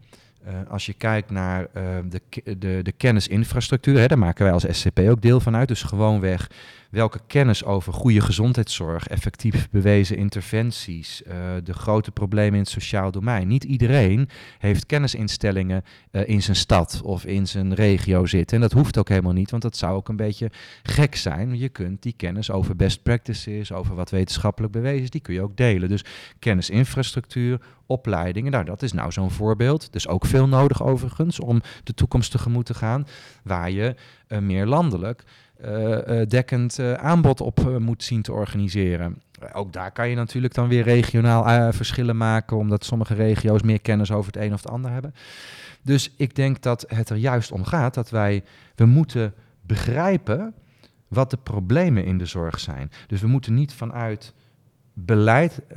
Speaker 3: Uh, als je kijkt naar uh, de, de, de kennisinfrastructuur, hè, daar maken wij als SCP ook deel van uit. Dus gewoonweg welke kennis over goede gezondheidszorg, effectief bewezen interventies, uh, de grote problemen in het sociaal domein. Niet iedereen heeft kennisinstellingen uh, in zijn stad of in zijn regio zitten. En dat hoeft ook helemaal niet, want dat zou ook een beetje gek zijn. Je kunt die kennis over best practices, over wat wetenschappelijk bewezen is, die kun je ook delen. Dus kennisinfrastructuur, opleidingen, nou dat is nou zo'n voorbeeld. Dus ook veel nodig overigens om de toekomst tegemoet te gaan, waar je meer landelijk uh, dekkend uh, aanbod op moet zien te organiseren. Ook daar kan je natuurlijk dan weer regionaal verschillen maken, omdat sommige regio's meer kennis over het een of het ander hebben. Dus ik denk dat het er juist om gaat dat wij, we moeten begrijpen wat de problemen in de zorg zijn. Dus we moeten niet vanuit beleid uh,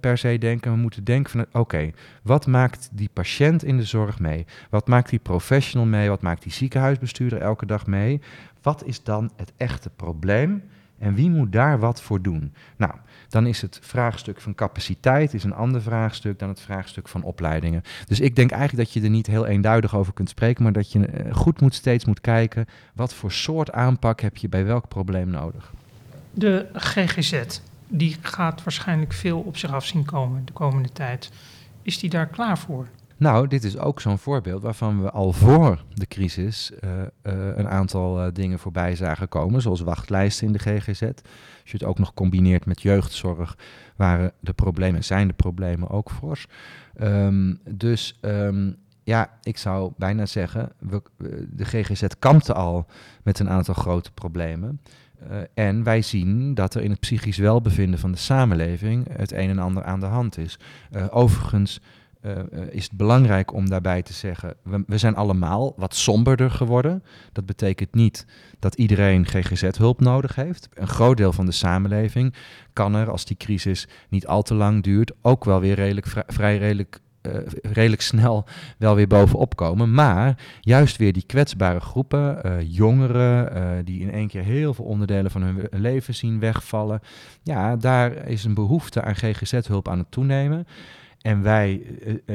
Speaker 3: per se denken. We moeten denken van, oké, wat maakt die patiënt in de zorg mee? Wat maakt die professional mee? Wat maakt die ziekenhuisbestuurder elke dag mee? Wat is dan het echte probleem? En wie moet daar wat voor doen? Nou, dan is het vraagstuk van capaciteit is een ander vraagstuk dan het vraagstuk van opleidingen. Dus ik denk eigenlijk dat je er niet heel eenduidig over kunt spreken, maar dat je eh, goed moet steeds moet kijken wat voor soort aanpak heb je bij welk probleem nodig.
Speaker 2: De GGZ, die gaat waarschijnlijk veel op zich af zien komen de komende tijd. Is die daar klaar voor?
Speaker 3: Nou, dit is ook zo'n voorbeeld waarvan we al voor de crisis uh, uh, een aantal uh, dingen voorbij zagen komen, zoals wachtlijsten in de GGZ. Als je het ook nog combineert met jeugdzorg, waren de problemen, zijn de problemen ook fors. Um, dus um, ja, ik zou bijna zeggen, we, de GGZ kampte al met een aantal grote problemen. Uh, en wij zien dat er in het psychisch welbevinden van de samenleving het een en ander aan de hand is. Uh, overigens uh, is het belangrijk om daarbij te zeggen, we, we, zijn allemaal wat somberder geworden. Dat betekent niet dat iedereen GGZ-hulp nodig heeft. Een groot deel van de samenleving kan er, als die crisis niet al te lang duurt, ook wel weer redelijk, vrij redelijk uh, redelijk snel wel weer bovenop komen. Maar juist weer die kwetsbare groepen, uh, jongeren, uh, die in één keer heel veel onderdelen van hun leven zien wegvallen. Ja, daar is een behoefte aan GGZ-hulp aan het toenemen. En wij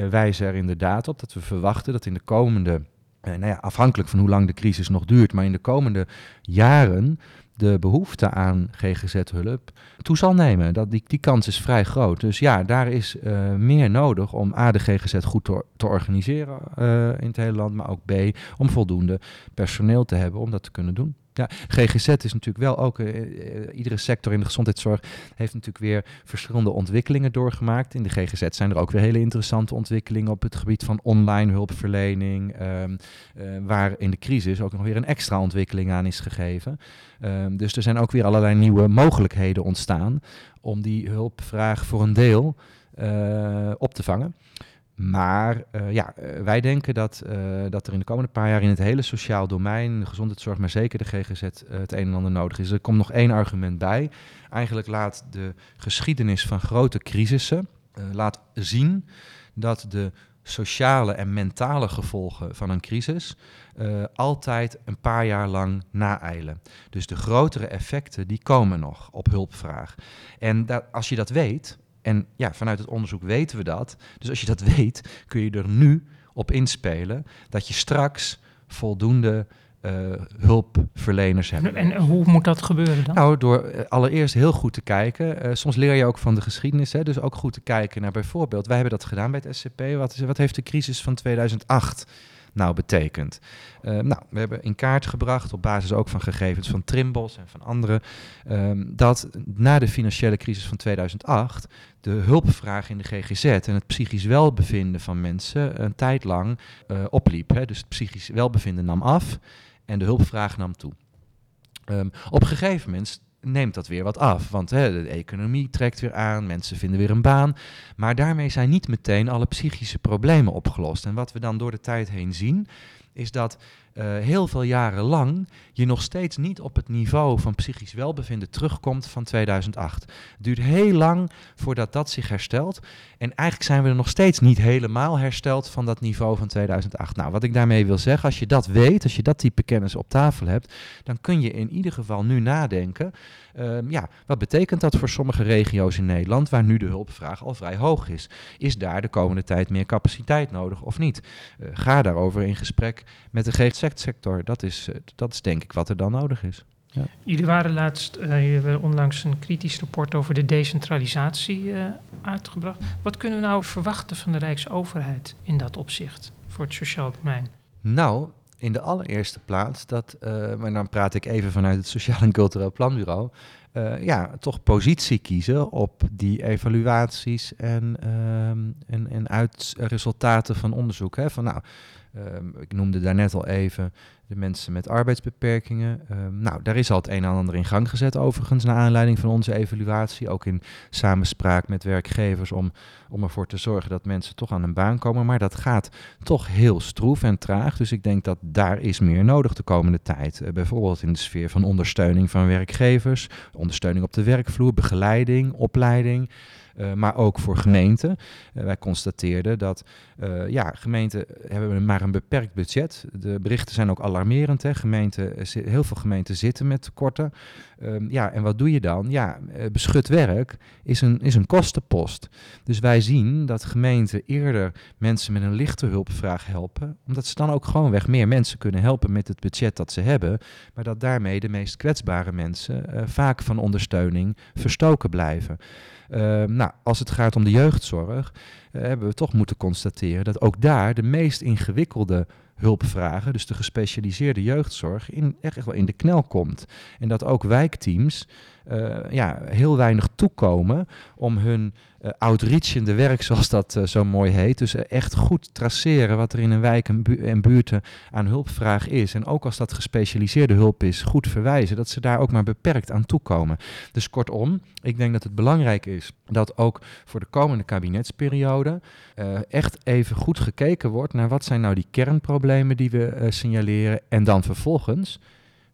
Speaker 3: wijzen er inderdaad op dat we verwachten dat in de komende, nou ja, afhankelijk van hoe lang de crisis nog duurt, maar in de komende jaren de behoefte aan GGZ-hulp toe zal nemen. Dat die, die kans is vrij groot. Dus ja, daar is uh, meer nodig om A, de GGZ goed te, organiseren uh, in het hele land, maar ook B, om voldoende personeel te hebben om dat te kunnen doen. Ja, GGZ is natuurlijk wel ook, uh, uh, iedere sector in de gezondheidszorg heeft natuurlijk weer verschillende ontwikkelingen doorgemaakt. In de GGZ zijn er ook weer hele interessante ontwikkelingen op het gebied van online hulpverlening, um, uh, waar in de crisis ook nog weer een extra ontwikkeling aan is gegeven. Um, dus er zijn ook weer allerlei nieuwe mogelijkheden ontstaan om die hulpvraag voor een deel op te vangen. Maar uh, ja, uh, wij denken dat, uh, dat er in de komende paar jaar in het hele sociaal domein, de gezondheidszorg, maar zeker de GGZ, het een en ander nodig is. Er komt nog één argument bij. Eigenlijk laat de geschiedenis van grote crisissen laat zien dat de sociale en mentale gevolgen van een crisis altijd een paar jaar lang naeilen. Dus de grotere effecten die komen nog op hulpvraag. En dat, als je dat weet, en ja, vanuit het onderzoek weten we dat. Dus als je dat [LAUGHS] weet, kun je er nu op inspelen dat je straks voldoende uh, hulpverleners hebt.
Speaker 2: En hoe moet dat gebeuren dan?
Speaker 3: Nou, door uh, allereerst heel goed te kijken. Uh, soms leer je ook van de geschiedenis, hè, dus ook goed te kijken naar bijvoorbeeld... wij hebben dat gedaan bij het SCP. Wat, is, wat heeft de crisis van 2008 nou betekent. Uh, nou, we hebben in kaart gebracht, op basis ook van gegevens van Trimbos en van anderen, um, dat na de financiële crisis van 2008 de hulpvraag in de GGZ en het psychisch welbevinden van mensen een tijd lang uh, opliep. Hè. Dus het psychisch welbevinden nam af en de hulpvraag nam toe. Um, op een gegeven moment neemt dat weer wat af. Want hè, de economie trekt weer aan, mensen vinden weer een baan. Maar daarmee zijn niet meteen alle psychische problemen opgelost. En wat we dan door de tijd heen zien, is dat uh, heel veel jaren lang je nog steeds niet op het niveau van psychisch welbevinden terugkomt van 2008. Het duurt heel lang voordat dat zich herstelt. En eigenlijk zijn we er nog steeds niet helemaal hersteld van dat niveau van 2008. Nou, wat ik daarmee wil zeggen, als je dat weet, als je dat type kennis op tafel hebt, dan kun je in ieder geval nu nadenken. Uh, ja, wat betekent dat voor sommige regio's in Nederland waar nu de hulpvraag al vrij hoog is? Is daar de komende tijd meer capaciteit nodig of niet? Uh, ga daarover in gesprek met de GGZ-sector. Dat is, uh, dat is denk ik wat er dan nodig is. Ja.
Speaker 2: Jullie waren laatst, uh, onlangs een kritisch rapport over de decentralisatie uh, uitgebracht. Wat kunnen we nou verwachten van de Rijksoverheid in dat opzicht voor het sociaal domein?
Speaker 3: Nou, in de allereerste plaats, dat, uh, maar dan praat ik even vanuit het Sociaal en Cultureel Planbureau, uh, ja, toch positie kiezen op die evaluaties en, uh, en, en uitresultaten van onderzoek. Hè? Van, nou, ik noemde daarnet al even de mensen met arbeidsbeperkingen. Ehm, nou, daar is al het een en ander in gang gezet overigens, naar aanleiding van onze evaluatie. Ook in samenspraak met werkgevers om, om ervoor te zorgen dat mensen toch aan een baan komen. Maar dat gaat toch heel stroef en traag. Dus ik denk dat daar is meer nodig de komende tijd. Uh, bijvoorbeeld in de sfeer van ondersteuning van werkgevers, ondersteuning op de werkvloer, begeleiding, opleiding. Uh, maar ook voor gemeenten. Uh, wij constateerden dat uh, ja, gemeenten hebben maar een beperkt budget. De berichten zijn ook alarmerend. Hè. Gemeenten, heel veel gemeenten zitten met tekorten. Um, ja, en wat doe je dan? Ja, beschut werk is een, is een kostenpost. Dus wij zien dat gemeenten eerder mensen met een lichte hulpvraag helpen, omdat ze dan ook gewoonweg meer mensen kunnen helpen met het budget dat ze hebben, maar dat daarmee de meest kwetsbare mensen vaak van ondersteuning verstoken blijven. Uh, nou, als het gaat om de jeugdzorg, uh, hebben we toch moeten constateren dat ook daar de meest ingewikkelde hulpvragen, dus de gespecialiseerde jeugdzorg, in, echt wel in de knel komt. En dat ook wijkteams uh, ja, heel weinig toekomen om hun uh, outreachende werk, zoals dat uh, zo mooi heet. Dus echt goed traceren wat er in een wijk en, en, buurten aan hulpvraag is. En ook als dat gespecialiseerde hulp is, goed verwijzen. Dat ze daar ook maar beperkt aan toekomen. Dus kortom, ik denk dat het belangrijk is dat ook voor de komende kabinetsperiode echt even goed gekeken wordt naar wat zijn nou die kernproblemen die we signaleren. En dan vervolgens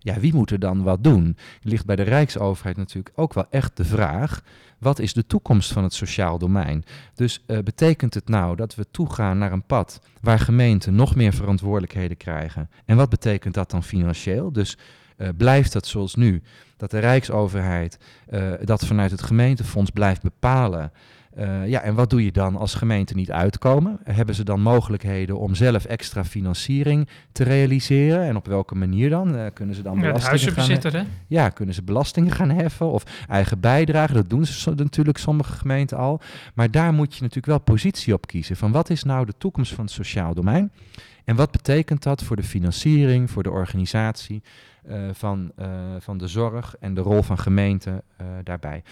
Speaker 3: ja, wie moet er dan wat doen? Ligt bij de Rijksoverheid natuurlijk ook wel echt de vraag: wat is de toekomst van het sociaal domein? Dus uh, betekent het nou dat we toegaan naar een pad waar gemeenten nog meer verantwoordelijkheden krijgen? En wat betekent dat dan financieel? Dus uh, blijft dat zoals nu, dat de Rijksoverheid uh, dat vanuit het gemeentefonds blijft bepalen? Uh, ja, en wat doe je dan als gemeenten niet uitkomen? Hebben ze dan mogelijkheden om zelf extra financiering te realiseren? En op welke manier dan? Uh, kunnen ze dan
Speaker 2: ja,
Speaker 3: belastingen
Speaker 2: gaan hè?
Speaker 3: Ja, kunnen ze belastingen gaan heffen of eigen bijdragen? Dat doen ze natuurlijk sommige gemeenten al. Maar daar moet je natuurlijk wel positie op kiezen. Van wat is nou de toekomst van het sociaal domein? En wat betekent dat voor de financiering, voor de organisatie? Uh, van, uh, van de zorg en de rol van gemeenten uh, daarbij.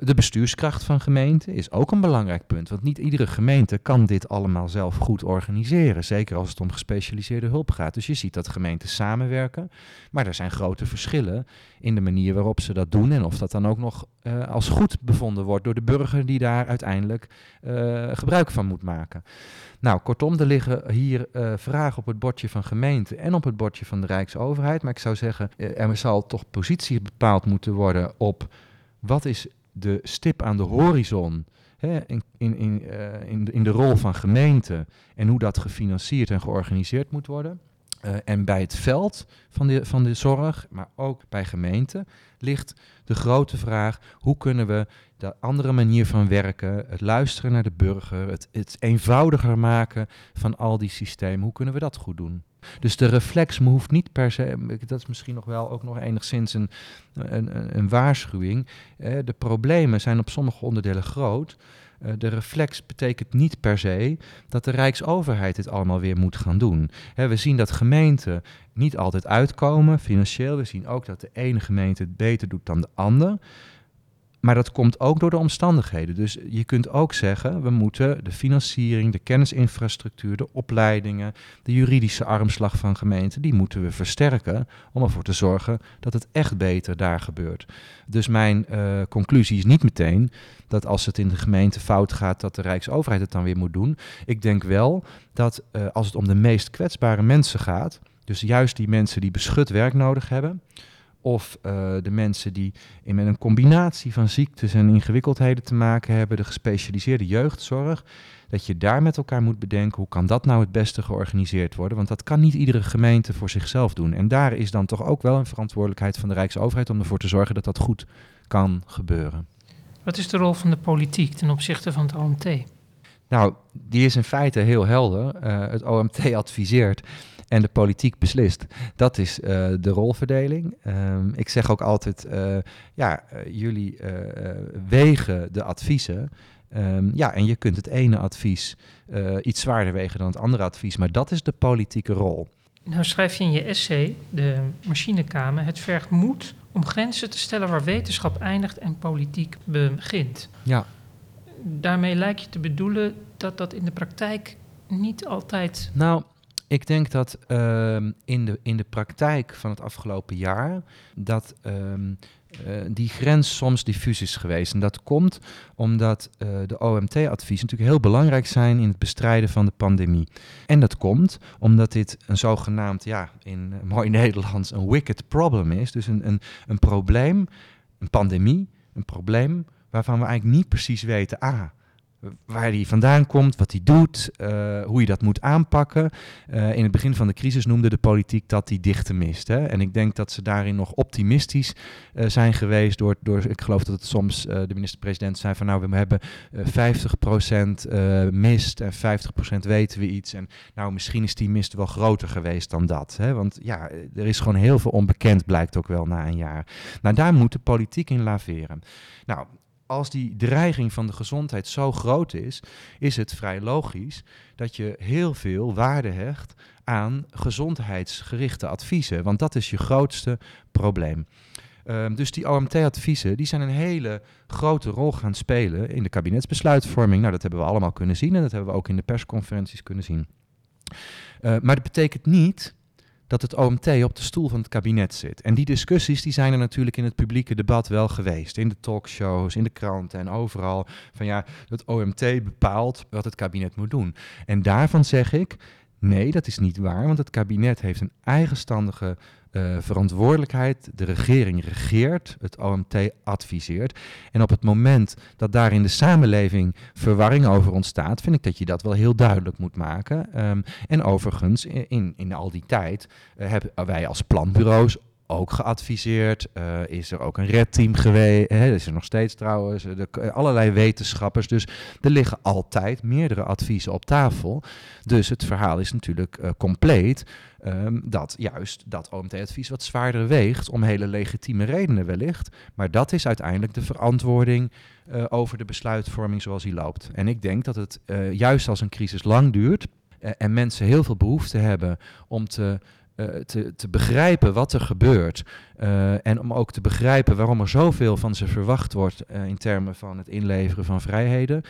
Speaker 3: de bestuurskracht van gemeenten is ook een belangrijk punt, want niet iedere gemeente kan dit allemaal zelf goed organiseren, zeker als het om gespecialiseerde hulp gaat. Dus je ziet dat gemeenten samenwerken, maar er zijn grote verschillen in de manier waarop ze dat doen en of dat dan ook nog als goed bevonden wordt door de burger die daar uiteindelijk gebruik van moet maken. Nou, kortom, er liggen hier uh, vragen op het bordje van gemeente en op het bordje van de Rijksoverheid. Maar ik zou zeggen, er zal toch positie bepaald moeten worden op wat is de stip aan de horizon hè, in, in, in, uh, in, de, in de rol van gemeente en hoe dat gefinancierd en georganiseerd moet worden. Uh, en bij het veld van de, van de zorg, maar ook bij gemeenten, ligt de grote vraag: hoe kunnen we de andere manier van werken, het luisteren naar de burger, het, het eenvoudiger maken van al die systemen, hoe kunnen we dat goed doen? Dus de reflex hoeft niet per se, dat is misschien nog wel ook nog enigszins een, een, een waarschuwing. Eh, de problemen zijn op sommige onderdelen groot. Uh, de reflex betekent niet per se dat de Rijksoverheid dit allemaal weer moet gaan doen. We zien dat gemeenten niet altijd uitkomen financieel. We zien ook dat de ene gemeente het beter doet dan de ander. Maar dat komt ook door de omstandigheden. Dus je kunt ook zeggen, we moeten de financiering, de kennisinfrastructuur, de opleidingen, de juridische armslag van gemeenten, die moeten we versterken om ervoor te zorgen dat het echt beter daar gebeurt. Dus mijn uh, conclusie is niet meteen dat als het in de gemeente fout gaat, dat de Rijksoverheid het dan weer moet doen. Ik denk wel dat uh, als het om de meest kwetsbare mensen gaat, dus juist die mensen die beschut werk nodig hebben, of uh, de mensen die in, met een combinatie van ziektes en ingewikkeldheden te maken hebben, de gespecialiseerde jeugdzorg, dat je daar met elkaar moet bedenken hoe kan dat nou het beste georganiseerd worden, want dat kan niet iedere gemeente voor zichzelf doen. En daar is dan toch ook wel een verantwoordelijkheid van de Rijksoverheid om ervoor te zorgen dat dat goed kan gebeuren.
Speaker 2: Wat is de rol van de politiek ten opzichte van het OMT?
Speaker 3: Nou, die is in feite heel helder. Uh, het OMT adviseert en de politiek beslist. Dat is de rolverdeling. Ehm, ik zeg ook altijd, ja, jullie wegen de adviezen. Ehm, ja, en je kunt het ene advies iets zwaarder wegen dan het andere advies, maar dat is de politieke rol.
Speaker 2: Nou schrijf je in je essay, de machinekamer, het vergt moed om grenzen te stellen waar wetenschap eindigt en politiek begint.
Speaker 3: Ja.
Speaker 2: Daarmee lijkt je te bedoelen dat dat in de praktijk niet altijd.
Speaker 3: Nou, ik denk dat uh, in, de, in de praktijk van het afgelopen jaar dat um, uh, die grens soms diffuus is geweest. En dat komt omdat uh, de OMT-adviezen natuurlijk heel belangrijk zijn in het bestrijden van de pandemie. En dat komt omdat dit een zogenaamd, ja, in mooi [LAUGHS] Nederlands, een wicked problem is. Dus een, een, een probleem, een pandemie, een probleem waarvan we eigenlijk niet precies weten, ah, waar hij vandaan komt, wat hij doet, uh, hoe je dat moet aanpakken. Uh, in het begin van de crisis noemde de politiek dat die dichte mist. Hè? En ik denk dat ze daarin nog optimistisch uh, zijn geweest. Door, door, ik geloof dat het soms de minister-president zei van nou, we hebben 50% mist en 50% weten we iets. En nou, misschien is die mist wel groter geweest dan dat. Hè? Want ja, er is gewoon heel veel onbekend, blijkt ook wel na een jaar. Nou, daar moet de politiek in laveren. Nou, als die dreiging van de gezondheid zo groot is, is het vrij logisch dat je heel veel waarde hecht aan gezondheidsgerichte adviezen. Want dat is je grootste probleem. Um, dus die OMT-adviezen die zijn een hele grote rol gaan spelen in de kabinetsbesluitvorming. Nou, dat hebben we allemaal kunnen zien en dat hebben we ook in de persconferenties kunnen zien. Uh, maar dat betekent niet dat het OMT op de stoel van het kabinet zit. En die discussies die zijn er natuurlijk in het publieke debat wel geweest. In de talkshows, in de kranten en overal. Van ja, het OMT bepaalt wat het kabinet moet doen. En daarvan zeg ik, nee, dat is niet waar. Want het kabinet heeft een eigenstandige uh, verantwoordelijkheid. De regering regeert, het OMT adviseert. En op het moment dat daar in de samenleving verwarring over ontstaat, vind ik dat je dat wel heel duidelijk moet maken. Um, en overigens, in, in al die tijd uh, hebben wij als planbureaus ook geadviseerd. Uh, is er ook een redteam geweest? Hè, is er nog steeds trouwens. De, allerlei wetenschappers. Dus er liggen altijd meerdere adviezen op tafel. Dus het verhaal is natuurlijk compleet. Um, dat juist dat OMT-advies wat zwaarder weegt. Om hele legitieme redenen wellicht. Maar dat is uiteindelijk de verantwoording over de besluitvorming zoals die loopt. En ik denk dat het juist als een crisis lang duurt. en mensen heel veel behoefte hebben om te te, te begrijpen wat er gebeurt. Uh, en om ook te begrijpen waarom er zoveel van ze verwacht wordt uh, in termen van het inleveren van vrijheden.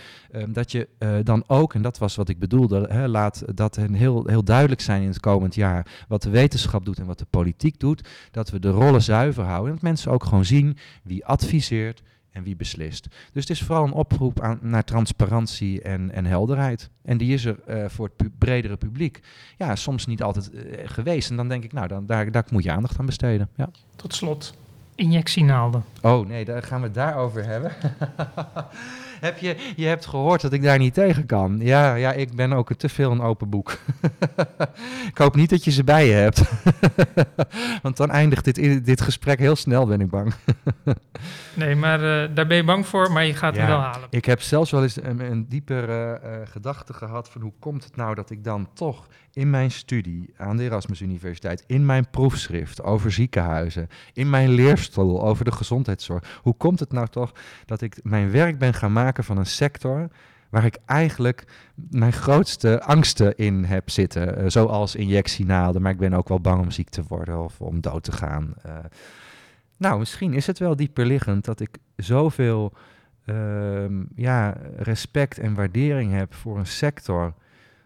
Speaker 3: dat je dan ook, en dat was wat ik bedoelde, hè, laat dat heel, heel duidelijk zijn in het komend jaar. Wat de wetenschap doet en wat de politiek doet. Dat we de rollen zuiver houden. En dat mensen ook gewoon zien wie adviseert, en wie beslist. Dus het is vooral een oproep aan, naar transparantie en, en helderheid. En die is er uh, voor het pu bredere publiek ja, soms niet altijd uh, geweest. En dan denk ik, nou, dan, daar, daar moet je aandacht aan besteden. Ja.
Speaker 2: Tot slot, injectienaalden.
Speaker 3: Oh nee, daar gaan we het daarover hebben. [LAUGHS] heb je, je hebt gehoord dat ik daar niet tegen kan. Ja, ja ik ben ook te veel een open boek. [LAUGHS] ik hoop niet dat je ze bij je hebt. [LAUGHS] Want dan eindigt dit, dit gesprek heel snel, ben ik bang. [LAUGHS]
Speaker 2: nee, maar uh, daar ben je bang voor, maar je gaat ja, hem wel halen.
Speaker 3: Ik heb zelfs wel eens een, een diepere uh, gedachte gehad van hoe komt het nou dat ik dan toch in mijn studie aan de Erasmus Universiteit, in mijn proefschrift over ziekenhuizen, in mijn leerstoel over de gezondheidszorg, hoe komt het nou toch dat ik mijn werk ben gaan maken van een sector waar ik eigenlijk mijn grootste angsten in heb zitten, uh, zoals injectienaalden, maar ik ben ook wel bang om ziek te worden of om dood te gaan. Uh, nou, misschien is het wel dieper liggend dat ik zoveel uh, ja, respect en waardering heb voor een sector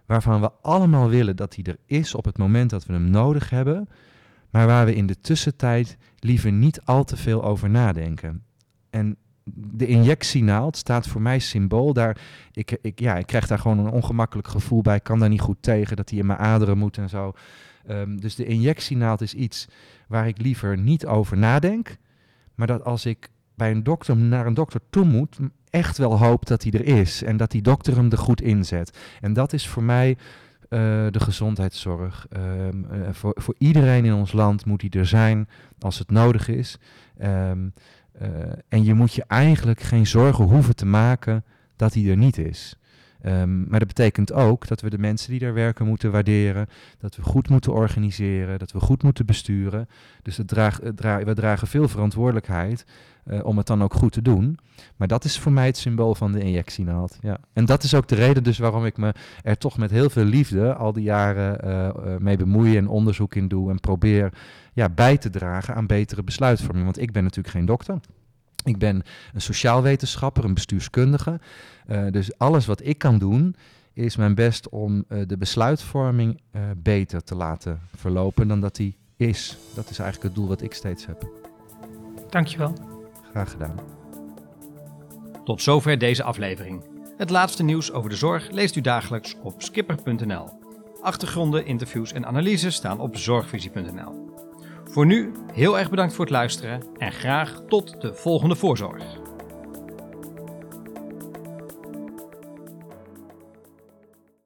Speaker 3: waarvan we allemaal willen dat hij er is op het moment dat we hem nodig hebben, maar waar we in de tussentijd liever niet al te veel over nadenken. En de injectienaald staat voor mij symbool. Daar, ik, ik, ja, ik krijg daar gewoon een ongemakkelijk gevoel bij. Ik kan daar niet goed tegen dat hij in mijn aderen moet en zo. Um, dus de injectienaald is iets waar ik liever niet over nadenk. Maar dat als ik bij een dokter naar een dokter toe moet, echt wel hoop dat hij er is. En dat die dokter hem er goed inzet. En dat is voor mij uh, de gezondheidszorg. Um, uh, voor, voor iedereen in ons land moet hij er zijn als het nodig is. Um, uh, en je moet je eigenlijk geen zorgen hoeven te maken dat hij er niet is. Ehm, maar dat betekent ook dat we de mensen die daar werken moeten waarderen, dat we goed moeten organiseren, dat we goed moeten besturen. Dus het draag, we dragen veel verantwoordelijkheid uh, om het dan ook goed te doen. Maar dat is voor mij het symbool van de injectienaald. Ja. En dat is ook de reden dus waarom ik me er toch met heel veel liefde al die jaren uh, mee bemoei en onderzoek in doe en probeer ja, bij te dragen aan betere besluitvorming. Want ik ben natuurlijk geen dokter. Ik ben een sociaal wetenschapper, een bestuurskundige. Uh, dus alles wat ik kan doen, is mijn best om uh, de besluitvorming uh, beter te laten verlopen dan dat die is. Dat is eigenlijk het doel wat ik steeds heb.
Speaker 2: Dankjewel.
Speaker 3: Graag gedaan.
Speaker 1: Tot zover deze aflevering. Het laatste nieuws over de zorg leest u dagelijks op skipper.nl. Achtergronden, interviews en analyses staan op zorgvisie.nl. Voor nu heel erg bedankt voor het luisteren en graag tot de volgende voorzorg.